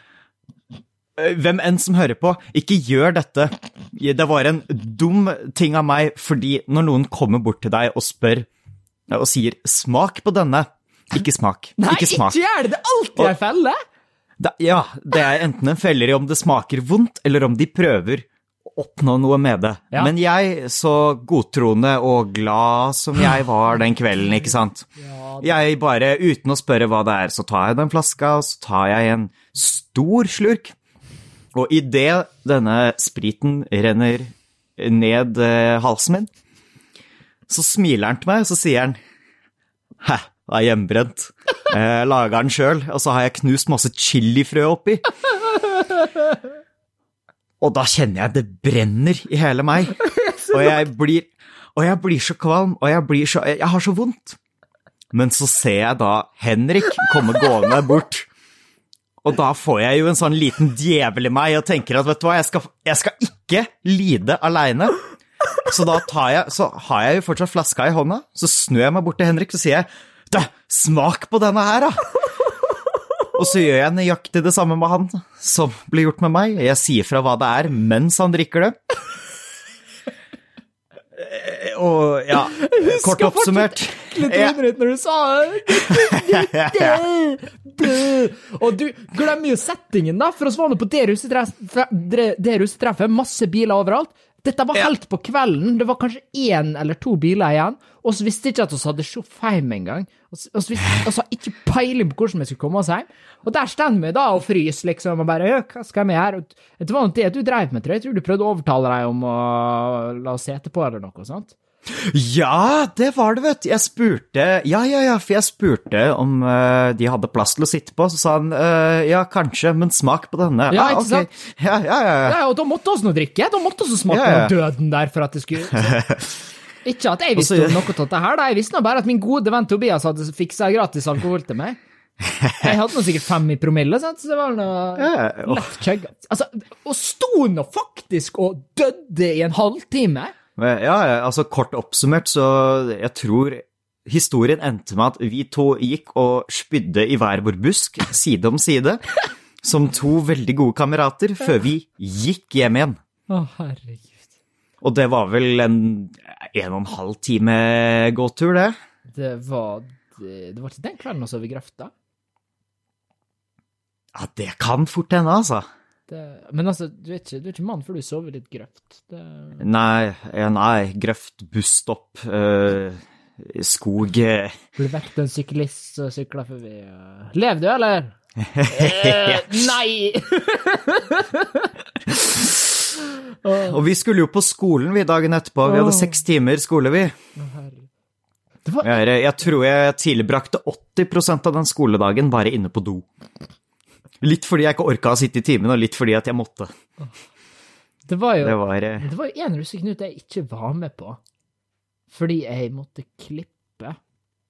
hvem enn som hører på, ikke gjør dette. Det var en dum ting av meg, fordi når noen kommer bort til deg og spør og sier 'smak på denne', ikke smak. Nei, ikke smak. ikke gjør det! Det er alltid ei felle! Ja, det er enten en feller i om det smaker vondt, eller om de prøver å oppnå noe med det. Ja. Men jeg, så godtroende og glad som jeg var den kvelden, ikke sant. Jeg bare, uten å spørre hva det er, så tar jeg den flaska, og så tar jeg en stor slurk. Og idet denne spriten renner ned eh, halsen min, så smiler han til meg, og så sier han Hæ, det er hjemmebrent. Jeg laga den sjøl, og så har jeg knust masse chilifrø oppi. Og da kjenner jeg det brenner i hele meg. Og jeg blir, og jeg blir så kvalm, og jeg blir så Jeg har så vondt. Men så ser jeg da Henrik komme gående bort. Og da får jeg jo en sånn liten djevel i meg og tenker at vet du hva, jeg skal, jeg skal ikke lide aleine. Så da jeg, så har jeg jo fortsatt flaska i hånda, så snur jeg meg bort til Henrik og sier jeg, smak på denne her, da! Og så gjør jeg nøyaktig det samme med han som blir gjort med meg. Jeg sier fra hva det er mens han drikker det. Og ja, kort oppsummert Litt underlig når du sa det. Og du glemmer jo settingen, da. For oss nå på russetreff- treffer masse biler overalt. Dette var Ja. helt på kvelden. Det var kanskje én eller to biler igjen. Og så visste ikke at vi hadde sjåfør hjem engang. Vi hadde ikke peiling på hvordan vi skulle komme oss hjem. Og der står vi da og fryser, liksom, og bare hva skal vi gjøre? Det var nok det du dreiv med, tror jeg. Jeg tror du prøvde å overtale deg om å la oss sete på, eller noe sånt. Ja, det var det, vet du. Jeg spurte Ja, ja, ja, for jeg spurte om uh, de hadde plass til å sitte på. Så sa han uh, ja, kanskje, men smak på denne. Ja, Ah, ikke ok. sant? Ja, ja, ja. ja. Ja, og da måtte vi nå drikke. Da måtte vi smake Ja, ja. døden der for at det skulle Ikke at jeg visste noe av dette her, da. Jeg visste nå bare at min gode venn Tobias hadde fiksa gratis alkohol til meg. Jeg hadde nå sikkert fem i promille, sant? så det var noe lett chugga. Altså, og sto nå faktisk og døde i en halvtime! Ja, altså kort oppsummert, så jeg tror historien endte med at vi to gikk og spydde i hver vår busk, side om side, som to veldig gode kamerater, før vi gikk hjem igjen. Å, herregud. Og det var vel en en og en halv time gåtur, det. Det var Det, det var ikke den kvelden vi sov i grøfta. Ja, det kan fort hende, altså. Det, men altså, du er ikke, du er ikke mann før du sover litt grøft. Det, Nei, eh, nei, grøft, busstopp, øh, skog Blir vekt en syklist som sykler forbi. uh, Lever du, eller? Eh, nei! Og vi skulle jo på skolen vi dagen etterpå. Vi hadde seks timer skole, vi. Det var, Jeg, jeg tror jeg tilbrakte 80% av den skoledagen bare inne på do. Litt fordi jeg ikke orka å sitte i timen, og litt fordi at jeg måtte. det var jo Det var eh, Det var en russeknut jeg ikke var med på, fordi jeg måtte klippe.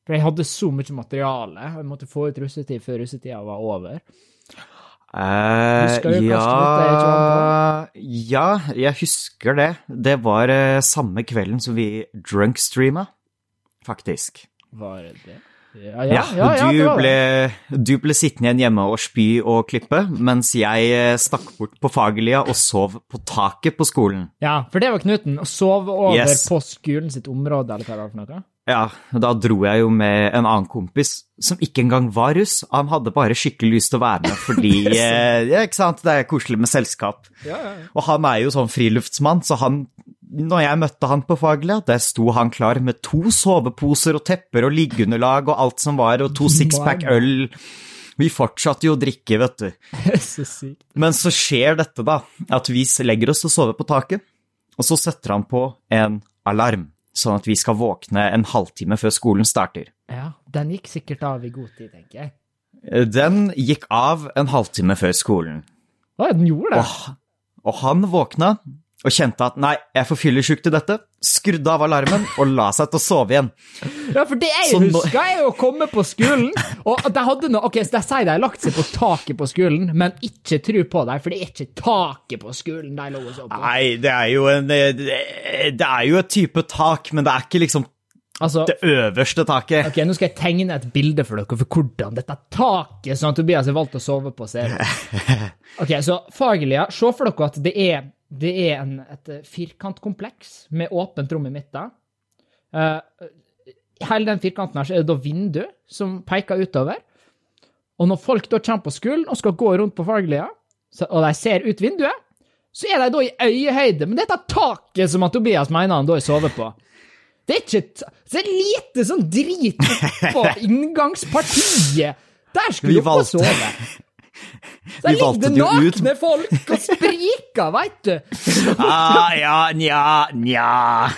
For jeg hadde så mye materiale, og jeg måtte få ut russetid før russetida var over. eh, hva ja, ja, jeg husker det. Det var eh, samme kvelden som vi drunkstreama, faktisk. Var det det? Ja, Ja, ja, ja, ja, du, ble, du ble sittende igjen hjemme og spy og klippe, mens jeg eh, stakk bort på Fagerlia og sov på taket på skolen. Ja, for det var knuten. Å sove over Yes. på skolen sitt område, eller hva det var for noe. Ja, da dro jeg jo med en annen kompis som ikke engang var russ. Han hadde bare skikkelig lyst til å være med fordi eh, ja, ikke sant? Det er koselig med selskap. Og han er jo sånn friluftsmann, så han når jeg møtte han på Fagerlia, der sto han klar med to soveposer og tepper og liggeunderlag og alt som var, og to sixpack øl. Vi fortsatte jo å drikke, vet du. Så sykt. Men så skjer dette, da, at vi legger oss og sover på taket, og så setter han på en alarm, sånn at vi skal våkne en halvtime før skolen starter. Ja, den gikk sikkert av i god tid, tenker jeg. Den gikk av en halvtime før skolen. Å, den gjorde det? Og, og han våkna og kjente at nei, jeg er for fyllesyk til dette, skrudde av alarmen og la seg til å sove igjen. Ja, for det jeg nå- husker, er å komme på skolen, og de hadde noe Ok, så de sier de har lagt seg på taket på skolen, men ikke tro på dem, for det er ikke taket på skolen de lå og sov på. Nei, det er jo en Det det er jo et type tak, men det er ikke liksom Altså, det øverste taket. ok, nå skal jeg tegne et bilde for dere for hvordan dette taket som Tobias har valgt å sove på, ser ut. Ok, så Fagerlia, se for dere at det er, det er en, et firkantkompleks med åpent rom i midten. Uh, hele den firkanten her så er det da vindu som peker utover. Og når folk da kommer på skolen og skal gå rundt på Fagerlia, og de ser ut vinduet, så er de da i øyehøyde med dette taket som Tobias mener han da sover på. Det er ikke Så er lite sånn drit oppå inngangspartiet. Der skulle du valgte- sove. Der ligger det nakne folk og spriker, veit du. Ah, ja, nja, nja.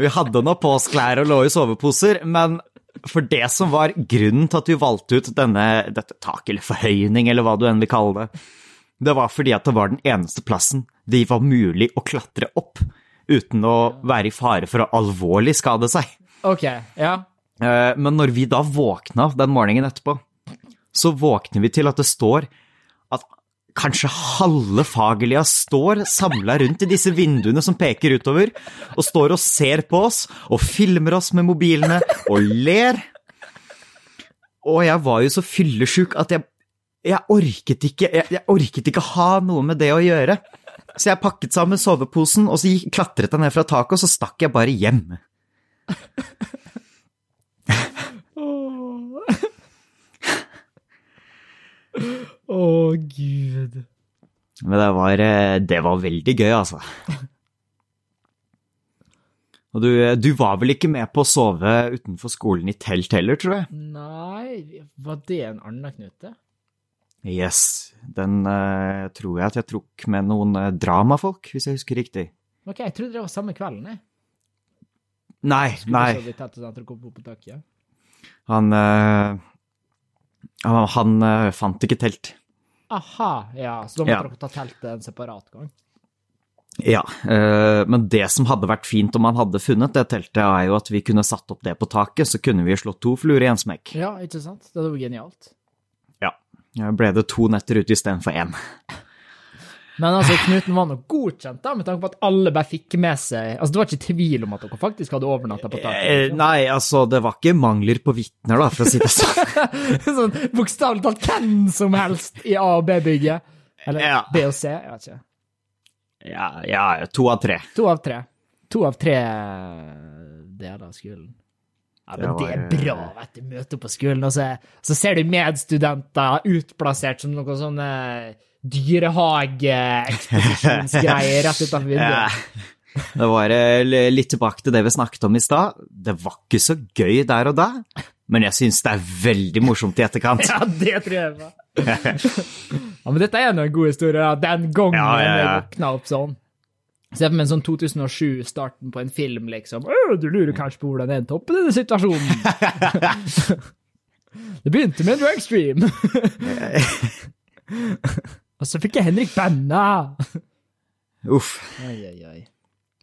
Vi hadde nå på oss klær og lå i soveposer, men for det som var grunnen til at vi valgte ut denne, dette taket, eller forhøyning, eller hva du enn vil kalle det, det var fordi at det var den eneste plassen det var mulig å klatre opp uten å være i fare for å alvorlig skade seg. OK, ja. Eh, Men når vi da våkna den morgenen etterpå, så våkner vi til at det står at kanskje halve Fagerlia står samla rundt i disse vinduene som peker utover, og står og ser på oss og filmer oss med mobilene og ler. Og jeg var jo så fyllesjuk at jeg, jeg orket ikke jeg, jeg orket ikke ha noe med det å gjøre. Så jeg pakket sammen soveposen, og så gikk, klatret jeg ned fra taket, og så stakk jeg bare hjem. Å, gud. Men det var, eh, det var veldig gøy, altså. Og du, eh, du var vel ikke med på å sove utenfor skolen i telt heller, tror jeg? Nei, var det en annen knute? Yes, den uh, tror jeg at jeg tok med noen uh, dramafolk, hvis jeg husker riktig. OK, jeg trodde det var samme kvelden, jeg. Nei, Skulle nei, Tatt, taket. han uh, Han, han fant ikke telt. Aha, ja, så da måtte Ja. dere ta teltet en separat gang. Ja, men det som hadde vært fint om han hadde funnet det teltet, er jo at vi kunne satt opp det på taket, så kunne vi slått to fluer i en smekk. Ja, ikke sant? Det hadde vært genialt. Ja, ble det to netter ute istedenfor én. Men altså, Knuten var nok godkjent, da, med tanke på at alle bare fikk med seg Altså, Det var ikke tvil om at dere faktisk hadde overnatta på taket. Eh, liksom. nei, altså, det var ikke mangler på vitner, da, for å si det sånn. sånn bokstavelig talt hvem som helst i A- og B-bygget. Eller Ja. B og C, jeg vet ikke. Ja, ja, to av tre. To av tre. To av tre deler av skolen. Ja, men Det det er var- bra, vet du. Møte på skolen, og så, så ser du medstudenter utplassert som noe sånne dyrehageekspedisjonsgreier rett utenfor Ja. vinduet. Det var eh, litt tilbake til det vi snakket om i stad. Det var ikke så gøy der og da, men jeg syns det er veldig morsomt i etterkant. Ja, det tror jeg på. ja, men dette er nå en god historie. Den gangen Ja, ja, ja. jeg våkna opp sånn. Se for meg en sånn 2007-starten på en film, liksom. Du lurer kanskje på hvordan jeg endte opp i denne situasjonen. det begynte med en dragstream. Og så fikk jeg Henrik Banna. Uff. Oi, oi, oi.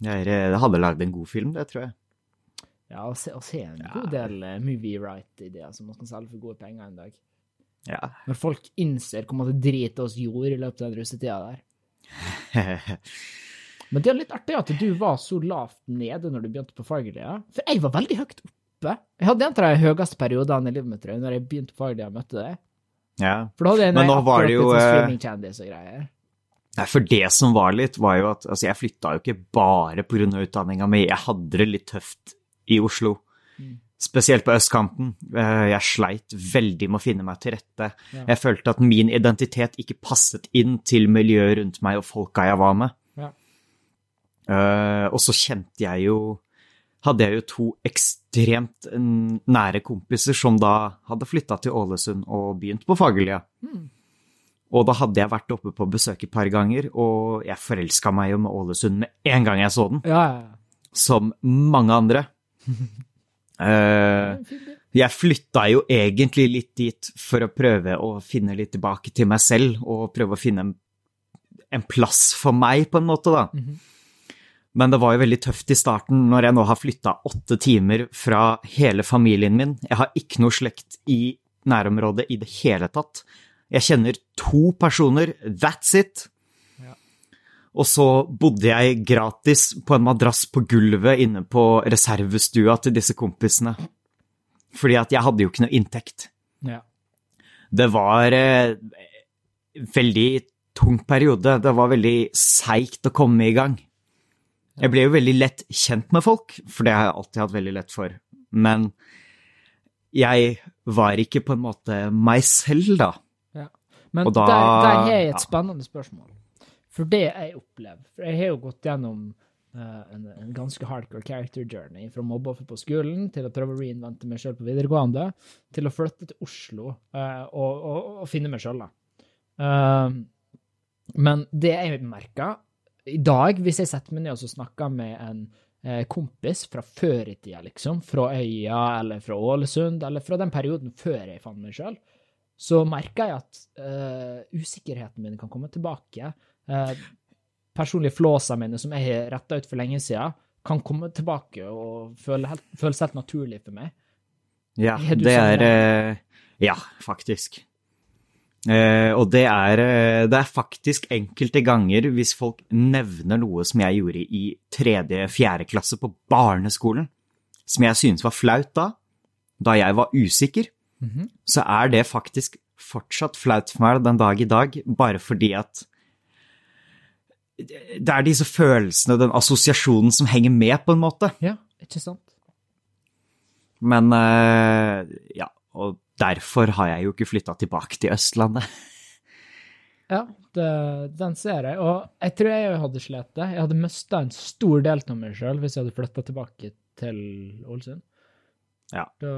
Jeg hadde lagd en god film, det tror jeg. Ja, å se, å se en god del eh, movie right-ideer som man kan selge for gode penger en dag. Ja. Når folk innser hvor mye drit oss gjorde i løpet av den russetida der. Men det er litt artig at du var så lavt nede når du begynte på faglige. For jeg var veldig høyt oppe. Jeg hadde en av de høyeste periodene i livet mitt tror når jeg begynte på faglige og møtte deg. ja. For da hadde jeg Men nå var det jo, sånn eh. Nei, for det som var litt, var jo at altså, jeg flytta jo ikke bare pga. utdanninga mi, jeg hadde det litt tøft i Oslo. Spesielt på østkanten. Eh, Jeg sleit veldig med å finne meg til rette. Ja. Jeg følte at min identitet ikke passet inn til miljøet rundt meg og folka jeg var med. Eh, og så kjente jeg jo Hadde jeg jo to ekstremt mm, nære kompiser som da hadde flytta til Ålesund og begynt på Fagerlia. Og da hadde jeg vært oppe på besøk et par ganger, og jeg forelska meg jo med Ålesund med en gang jeg så den, Ja, ja, ja. som mange andre. uh, jeg flytta jo egentlig litt dit for å prøve å finne litt tilbake til meg selv, og prøve å finne en, en plass for meg, på en måte, da. Men det var jo veldig tøft i starten, når jeg nå har flytta åtte timer fra hele familien min. Jeg har ikke noe slekt i nærområdet i det hele tatt. Jeg kjenner to personer, that's it. Ja. Og så bodde jeg gratis på en madrass på gulvet inne på reservestua til disse kompisene. Fordi at jeg hadde jo ikke noe inntekt. ja. Det var eh, veldig tung periode. Det var veldig seigt å komme i gang. Jeg ble jo veldig lett kjent med folk, for det har jeg alltid hatt veldig lett for. Men jeg var ikke på en måte meg selv, da. Ja. Men da- der, der har jeg et spennende spørsmål. For det jeg opplever For jeg har jo gått gjennom uh, en, en ganske hardcore character journey fra mobbeoffer på skolen til å prøve å reinvente meg sjøl på videregående, til å flytte til Oslo uh, og, og, og finne meg sjøl, da. Uh, men det jeg merker i dag, hvis jeg setter meg ned og snakker med en eh, kompis fra før i tida, liksom, fra Øya eller fra Ålesund, eller fra den perioden før jeg fant meg sjøl, så merker jeg at uh, usikkerheten min kan komme tilbake. Uh, personlige flåsene mine som jeg har retta ut for lenge siden, kan komme tilbake og føle helt, føles helt naturlig for meg. Ja, det sånn, er eh, Ja, faktisk. Eh, og det er, eh, det er faktisk enkelte ganger hvis folk nevner noe som jeg gjorde i tredje-fjerde klasse på barneskolen, som jeg synes var flaut da, da jeg var usikker, Mhm. så er det faktisk fortsatt flaut for meg den dag i dag, bare fordi at det er disse følelsene, den assosiasjonen som henger med, på en måte. Ja, ikke sant? Men eh, ja, og derfor har jeg jo ikke flytta tilbake til Østlandet. Ja, det, den ser jeg. Og jeg tror jeg hadde slitt det. Jeg hadde mista en stor del av meg sjøl hvis jeg hadde flytta tilbake til Ålesund. Ja. Da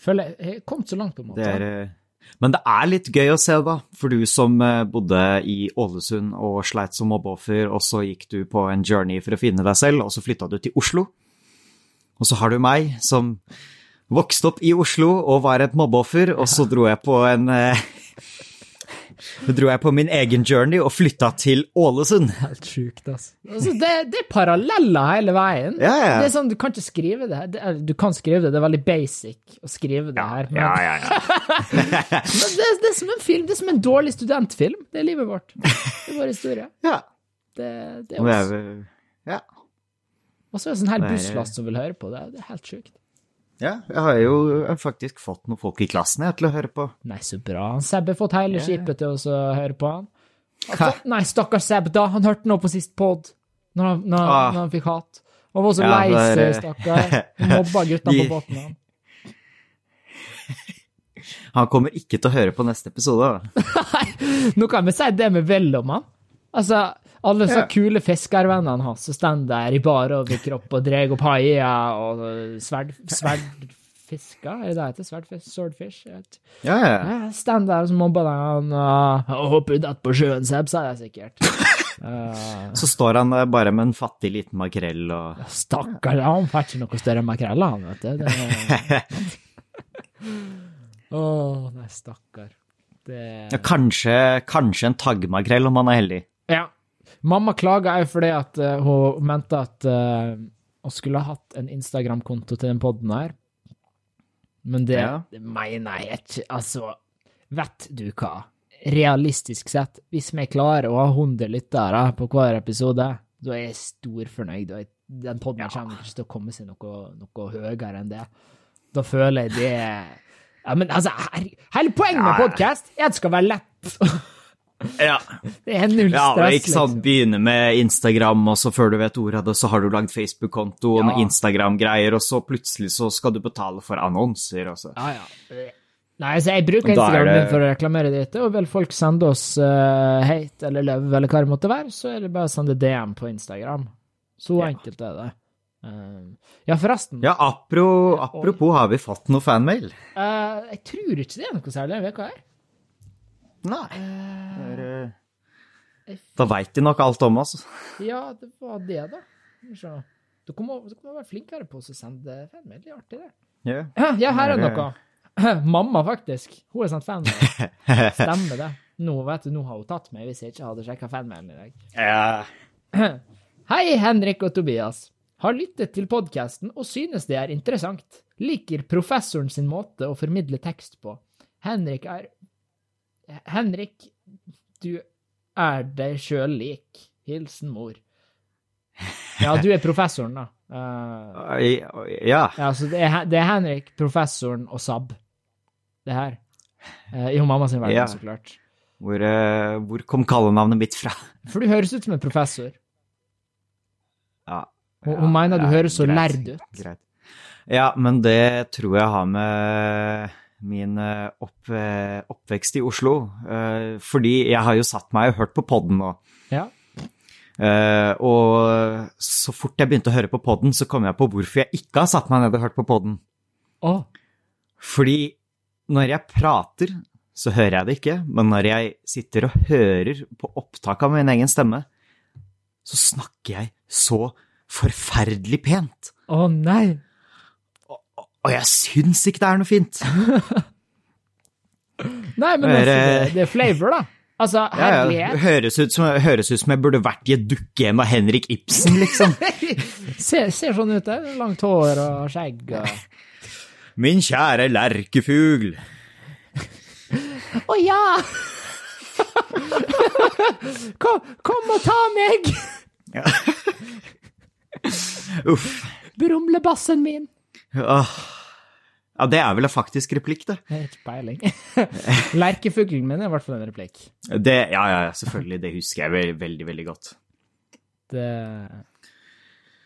føler jeg Jeg kommet så langt, på en måte. Det er, eh, men det er litt gøy å se, da, for du som eh, bodde i Ålesund og sleit som mobbeoffer, og så gikk du på en journey for å finne deg selv, og så flytta du til Oslo. Og så har du meg, som vokste opp i Oslo og var et mobbeoffer, og så dro jeg på en eh, dro jeg på min egen journey og flytta til Ålesund. Helt sjukt, altså. altså det, det er paralleller hele veien. Ja, ja. Det er sånn, Du kan ikke skrive det. her. det er, du kan skrive det, det er veldig basic å skrive det her. Men, Ja, ja, ja. men det, det er som en film. Det er som en dårlig studentfilm. Det er livet vårt. Det er vår historie. ja. Det, det er oss. ja. Og så er det sånn hel er- busslast som vil høre på det. Det er helt sjukt. Ja, jeg har jo faktisk fått noen folk i klassen jeg, til å høre på. Nei, så bra. Han Seb har fått hele skipet til å høre på han. Han Nei, stakkars Seb, da. Han hørte noe på sist pod, når han, når, Ah. når han fikk hat. Han var så Ja, lei er- seg, stakkar. Mobba gutta på båten. Han. Han kommer ikke til å høre på neste episode. da. Nå kan vi si det vi vil om han. Altså, alle så kule fiskervennene hans som står der i bar overkropp og drar opp haier og sverd, sverdfisker, er det det heter? Sverdfisk? Swordfish? Ja, ja. Ja, Stand der og så mobber han. og- Håper du detter på sjøen, Seb, sa jeg sikkert. Eh, Så står han der bare med en fattig liten makrell og Stakkar, han får ikke noe større makrell, han, vet du. Det... Å, nei, stakkar. Det ja, kanskje, kanskje en taggmakrell om han er heldig. Ja. Mamma klaga òg fordi at eh, hun mente at eh, hun skulle ha hatt en Instagram-konto til den poden her. Men det, Ja. det mener jeg ikke. Altså, vet du hva? Realistisk sett, hvis vi klarer å ha 100 lyttere på hver episode, da er jeg storfornøyd. Er- Den poden Ja. kommer ikke til å komme seg noe, noe høyere enn det. Da føler jeg det Ja, men altså, her, hele poenget med podkast er at det skal være lett. Ja, Det er null ja stress, ikke sant. liksom. Begynne med Instagram, og så før du vet ordet av det, så har du lagd Facebook-konto og Ja. Instagram-greier, og så plutselig så skal du betale for annonser. Og så. Ja, ja. Nei, altså, jeg bruker er Instagram det- for å reklamere dette, og vil folk sende oss uh, hate eller love eller hva det måtte være, så er det bare å sende DM på Instagram. Så Ja. enkelt er det. Uh, ja, forresten. Ja, apro, apropos, har vi fått noe fanmail? Uh, jeg tror ikke det er noe særlig denne veka her. Nei. Er, eh, Da veit de nok alt om oss. Ja, det var det, da. Så, du må, være flinkere på å sende fan. Det er artig, det. Ja. Ja, ja, her er er- noe. Mamma, faktisk. Hun har sendt fanmail. Stemmer det. Nå vet du, nå har hun tatt meg hvis jeg ikke hadde sjekka fanmailen i dag. Ja. Hei, Henrik og Tobias. Har lyttet til podkasten og synes det er interessant. Liker professoren sin måte å formidle tekst på. Henrik er Henrik, du er deg sjøl lik. Hilsen mor. Ja, du er professoren, da. Uh, ja. ja, så det er, det er Henrik, professoren og Sab. Det her. Uh, I mamma sin verden, Ja. så klart. Hvor, uh, hvor kom kallenavnet mitt fra? For du høres ut som en professor. Ja. Hun, hun mener du høres så greit, lærd ut. Greit. Ja, men det tror jeg har med min eh, opp, eh, oppvekst i Oslo. eh, Fordi jeg har jo satt meg og hørt på podden nå. Ja. Og så fort jeg begynte å høre på podden, så kom jeg på hvorfor jeg ikke har satt meg ned og hørt på podden. Oh. Fordi når jeg prater, så hører jeg det ikke, men når jeg sitter og hører på opptak av min egen stemme, så snakker jeg så forferdelig pent. å nei! Og jeg syns ikke det er noe fint. Nei, men Det er, altså, det, eh, det er flavor, da. Altså, Ja, ja. herlighet. Høres, ut som, høres ut som jeg burde vært i et dukkehjem av Henrik Ibsen, liksom. Ser, ser sånn ut, det. Langt hår og skjegg og Min kjære lerkefugl. Å ja! kom, kom og ta meg! Uff. Brumlebassen min. Åh. Ja, det er vel en faktisk replikk, det. Ikke peiling. Lerkefuglen min er i hvert fall en replikk. det ja, ja, selvfølgelig. Det husker jeg veldig, veldig, veldig godt. Det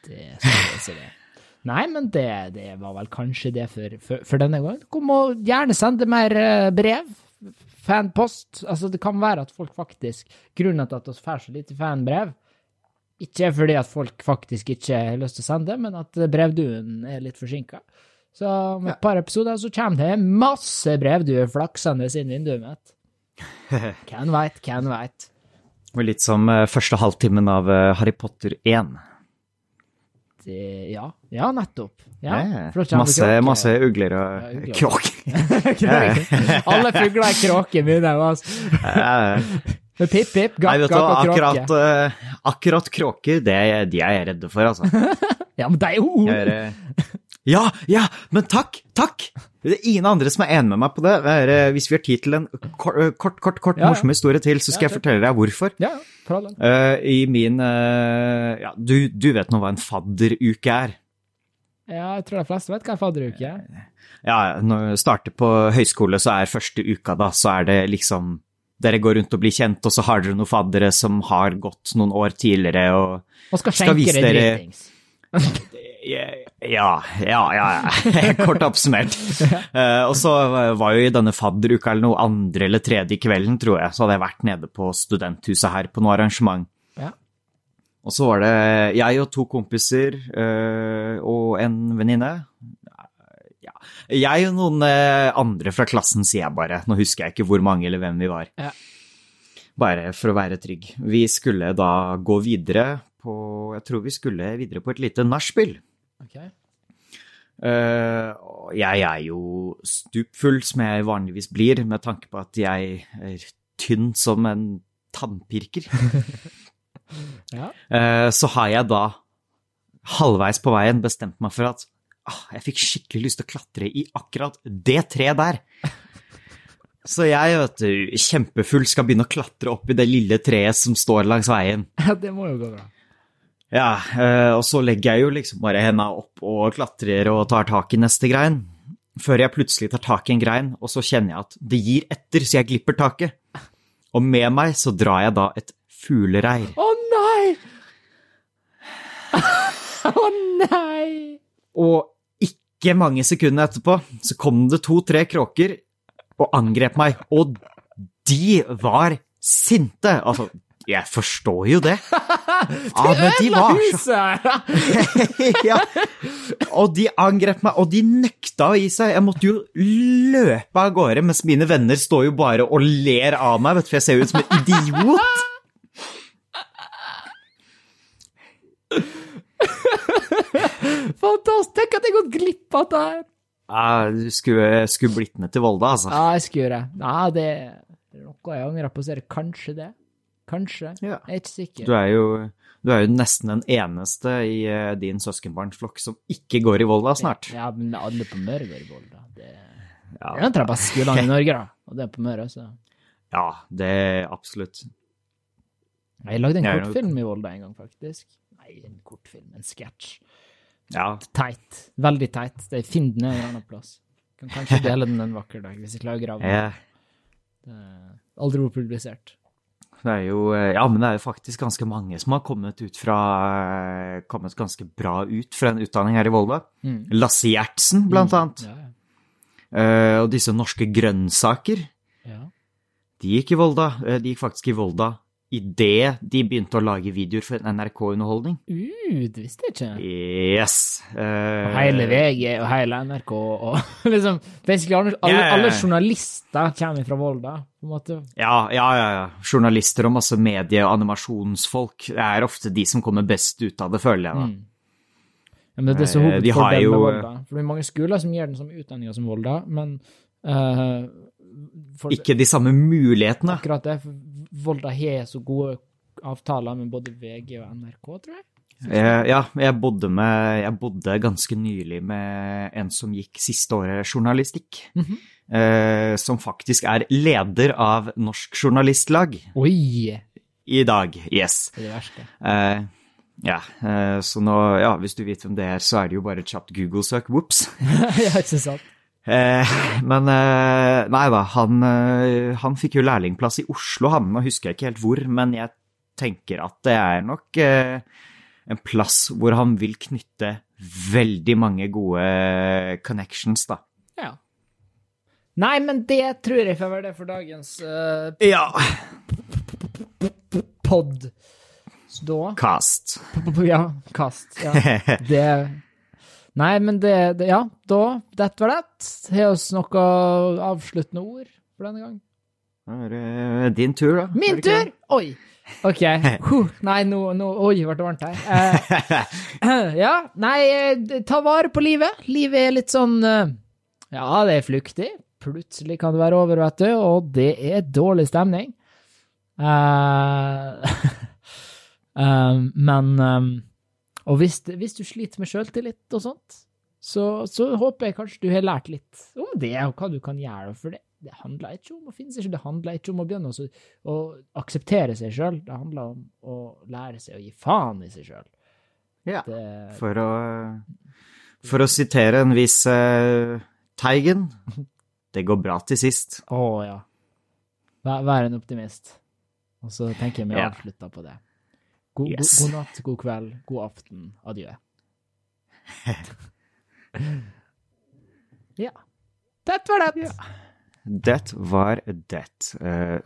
Det skal jeg si det. Nei, men det, det var vel kanskje det for, for, for denne gangen. Kom må gjerne sende mer eh, brev. Fanpost. Altså, det kan være at folk faktisk Grunnen til at vi får så lite fanbrev, ikke fordi at folk faktisk ikke har lyst til å sende, men at brevduen er litt forsinka. Så om et par episoder så kommer det masse brevduer flaksende inn vinduet mitt. Hvem veit, hvem veit. Litt som eh, første halvtimen av eh, Harry Potter 1. Det, ja, ja, nettopp. Ja, masse, masse ugler og ja, kråk. Kråke. Alle fugler er kråker, mine. Altså. Eh, Med Pip, pip, Nei, gakk, vet du gakk og kråke. akkurat, eh, akkurat kråker, det, er de jeg er redde for, altså. Ja, men det er jo er, eh, ja, ja, men takk, takk! Det er ingen andre som er enig med meg på det. er, eh, hvis vi har tid til en kort, kort, kort, kort Ja, ja. morsom historie til, så skal Ja, jeg fortelle deg hvorfor. Ja. Eh, I min uh, Ja, du, du vet nå hva en fadderuke er. Ja, jeg tror de fleste vet hva en fadderuke er. Ja, når du starter på høyskole, så er første uka da, så er det liksom Dere går rundt og blir kjent, og så har dere noen faddere som har gått noen år tidligere, og Og skal skjenke dere- dritings. Ja, ja, ja. ja. Kort oppsummert. Eh, og så var jo i denne fadderuka eller noe andre eller tredje kvelden, tror jeg, så hadde jeg vært nede på studenthuset her på noe arrangement. Ja. Og så var det jeg og to kompiser eh, og en venninne. Jeg og noen eh, andre fra klassen, sier jeg bare. Nå husker jeg ikke hvor mange eller hvem vi var. Ja. Bare for å være trygg. Vi skulle da gå videre på Jeg tror vi skulle videre på et lite nachspiel. Okay. Eh, jeg er jo stupfull, som jeg vanligvis blir, med tanke på at jeg er tynn som en tannpirker. Ja. Eh, så har jeg da halvveis på veien bestemt meg for at jeg fikk skikkelig lyst til å klatre i akkurat det treet der. Så jeg, vet du, kjempefull skal begynne å klatre opp i det lille treet som står langs veien. Ja, det må jo gå bra. Ja, eh, og så legger jeg jo liksom bare henda opp og klatrer og tar tak i neste grein. Før jeg plutselig tar tak i en grein, og så kjenner jeg at det gir etter, så jeg glipper taket. Og med meg så drar jeg da et fuglereir. Å nei! Å nei! Og ikke mange sekunder etterpå så kom det to-tre kråker og angrep meg, og de var sinte. Altså, jeg forstår jo det. Ja, men de var så ja. Og de angrep meg, og de nekta å gi seg. Jeg måtte jo løpe av gårde, mens mine venner står jo bare og ler av meg, vet du, for jeg ser jo ut som en idiot. Fantastisk! Tenk at jeg har gått glipp av det her! Du skulle, skulle blitt med til Volda, altså. Ja, jeg skulle gjøre det. Nei, det er noe jeg angrer på, så er det kanskje det. Kanskje. Ja. Jeg er ikke sikker. Du er jo, du er jo nesten den eneste i eh, din søskenbarnsflokk som ikke går i Volda snart. Ja, men alle på Møre går i Volda. Det Ja, det er en av de beste skolene i Norge, da. Og det er på Møre, så. ja det er absolutt. Jeg lagde en kortfilm i Volda en gang, faktisk. Nei, en kortfilm, en sketsj. Ja, Teit. Veldig teit. Det Finn den en annen plass. Kan kanskje dele den en vakker dag, hvis jeg klarer å grave den. Det Aldri vært publisert. Det er jo, eh, ja, men det er jo faktisk ganske mange som har kommet ut fra eh, Kommet ganske bra ut fra en utdanning her i Volda. Mm. Lasse Gjertsen, blant annet. Ja, ja. Uh, og disse norske grønnsaker, ja. de gikk i Volda. De gikk faktisk i Volda idet de begynte å lage videoer for NRK-underholdning. Uh, det visste jeg ikke. Yes. Uh, Og hele VG og hele NRK og liksom Basically alle, ja. alle journalister kommer fra Volda, på en måte. Ja, ja, ja, ja. Journalister og masse medie- og animasjonsfolk. Det er ofte de som kommer best ut av det, føler jeg. da. Mm. Ja, men det er så Eh, de har hovedfordelen jo- med Volda. For det er mange skoler som gir den samme utdanninga som Volda, men uh, for Ikke de samme mulighetene. akkurat det, for Volda har så gode avtaler med både VG og NRK, tror jeg. Eh, ja, jeg bodde, med, jeg bodde ganske nylig med en som gikk siste året journalistikk. Mhm. eh, som faktisk er leder av Norsk Journalistlag Oi! i dag. Yes. Det er det verste. Eh, ja, eh, så nå, ja, hvis du vet hvem det er, så er det jo bare et kjapt Google-søk. Whoops. ja, ikke sant? Eh, men eh, nei da, han, eh, han fikk jo lærlingplass i Oslo, han. Nå husker jeg ikke helt hvor, men jeg tenker at det er nok eh, en plass hvor han vil knytte veldig mange gode connections, da. Ja. Nei, men det tror jeg får være det for dagens uh, Ja. pod. Så da Cast. Ja, kast. Ja. Det Nei, men det, det Ja, da Det var det. Har vi noe avsluttende ord for denne gang? Det er din tur, da. Min tur! Oi! OK. Huh. Nei, nå, nå Oi, ble det varmt her. Eh, ja, nei, eh, ta vare på livet. Livet er litt sånn eh, Ja, det er flyktig. Plutselig kan det være over, vet du, og det er dårlig stemning. Eh, eh, men eh, Og hvis, hvis du sliter med sjøltillit og sånt, så, så håper jeg kanskje du har lært litt om det, og hva du kan gjøre for det. Det handler ikke om å finne seg selv, det handler ikke om å begynne å, å akseptere seg sjøl. Det handler om å lære seg å gi faen i seg sjøl. Ja. Det, For å, for å sitere en viss uh, Teigen Det går bra til sist. å ja. Vær, vær en optimist. Og så tenker jeg vi avslutter på det. God, Yes. god, god natt, god kveld, god aften. Adjø. ja. Det var det. Det var det. Eh,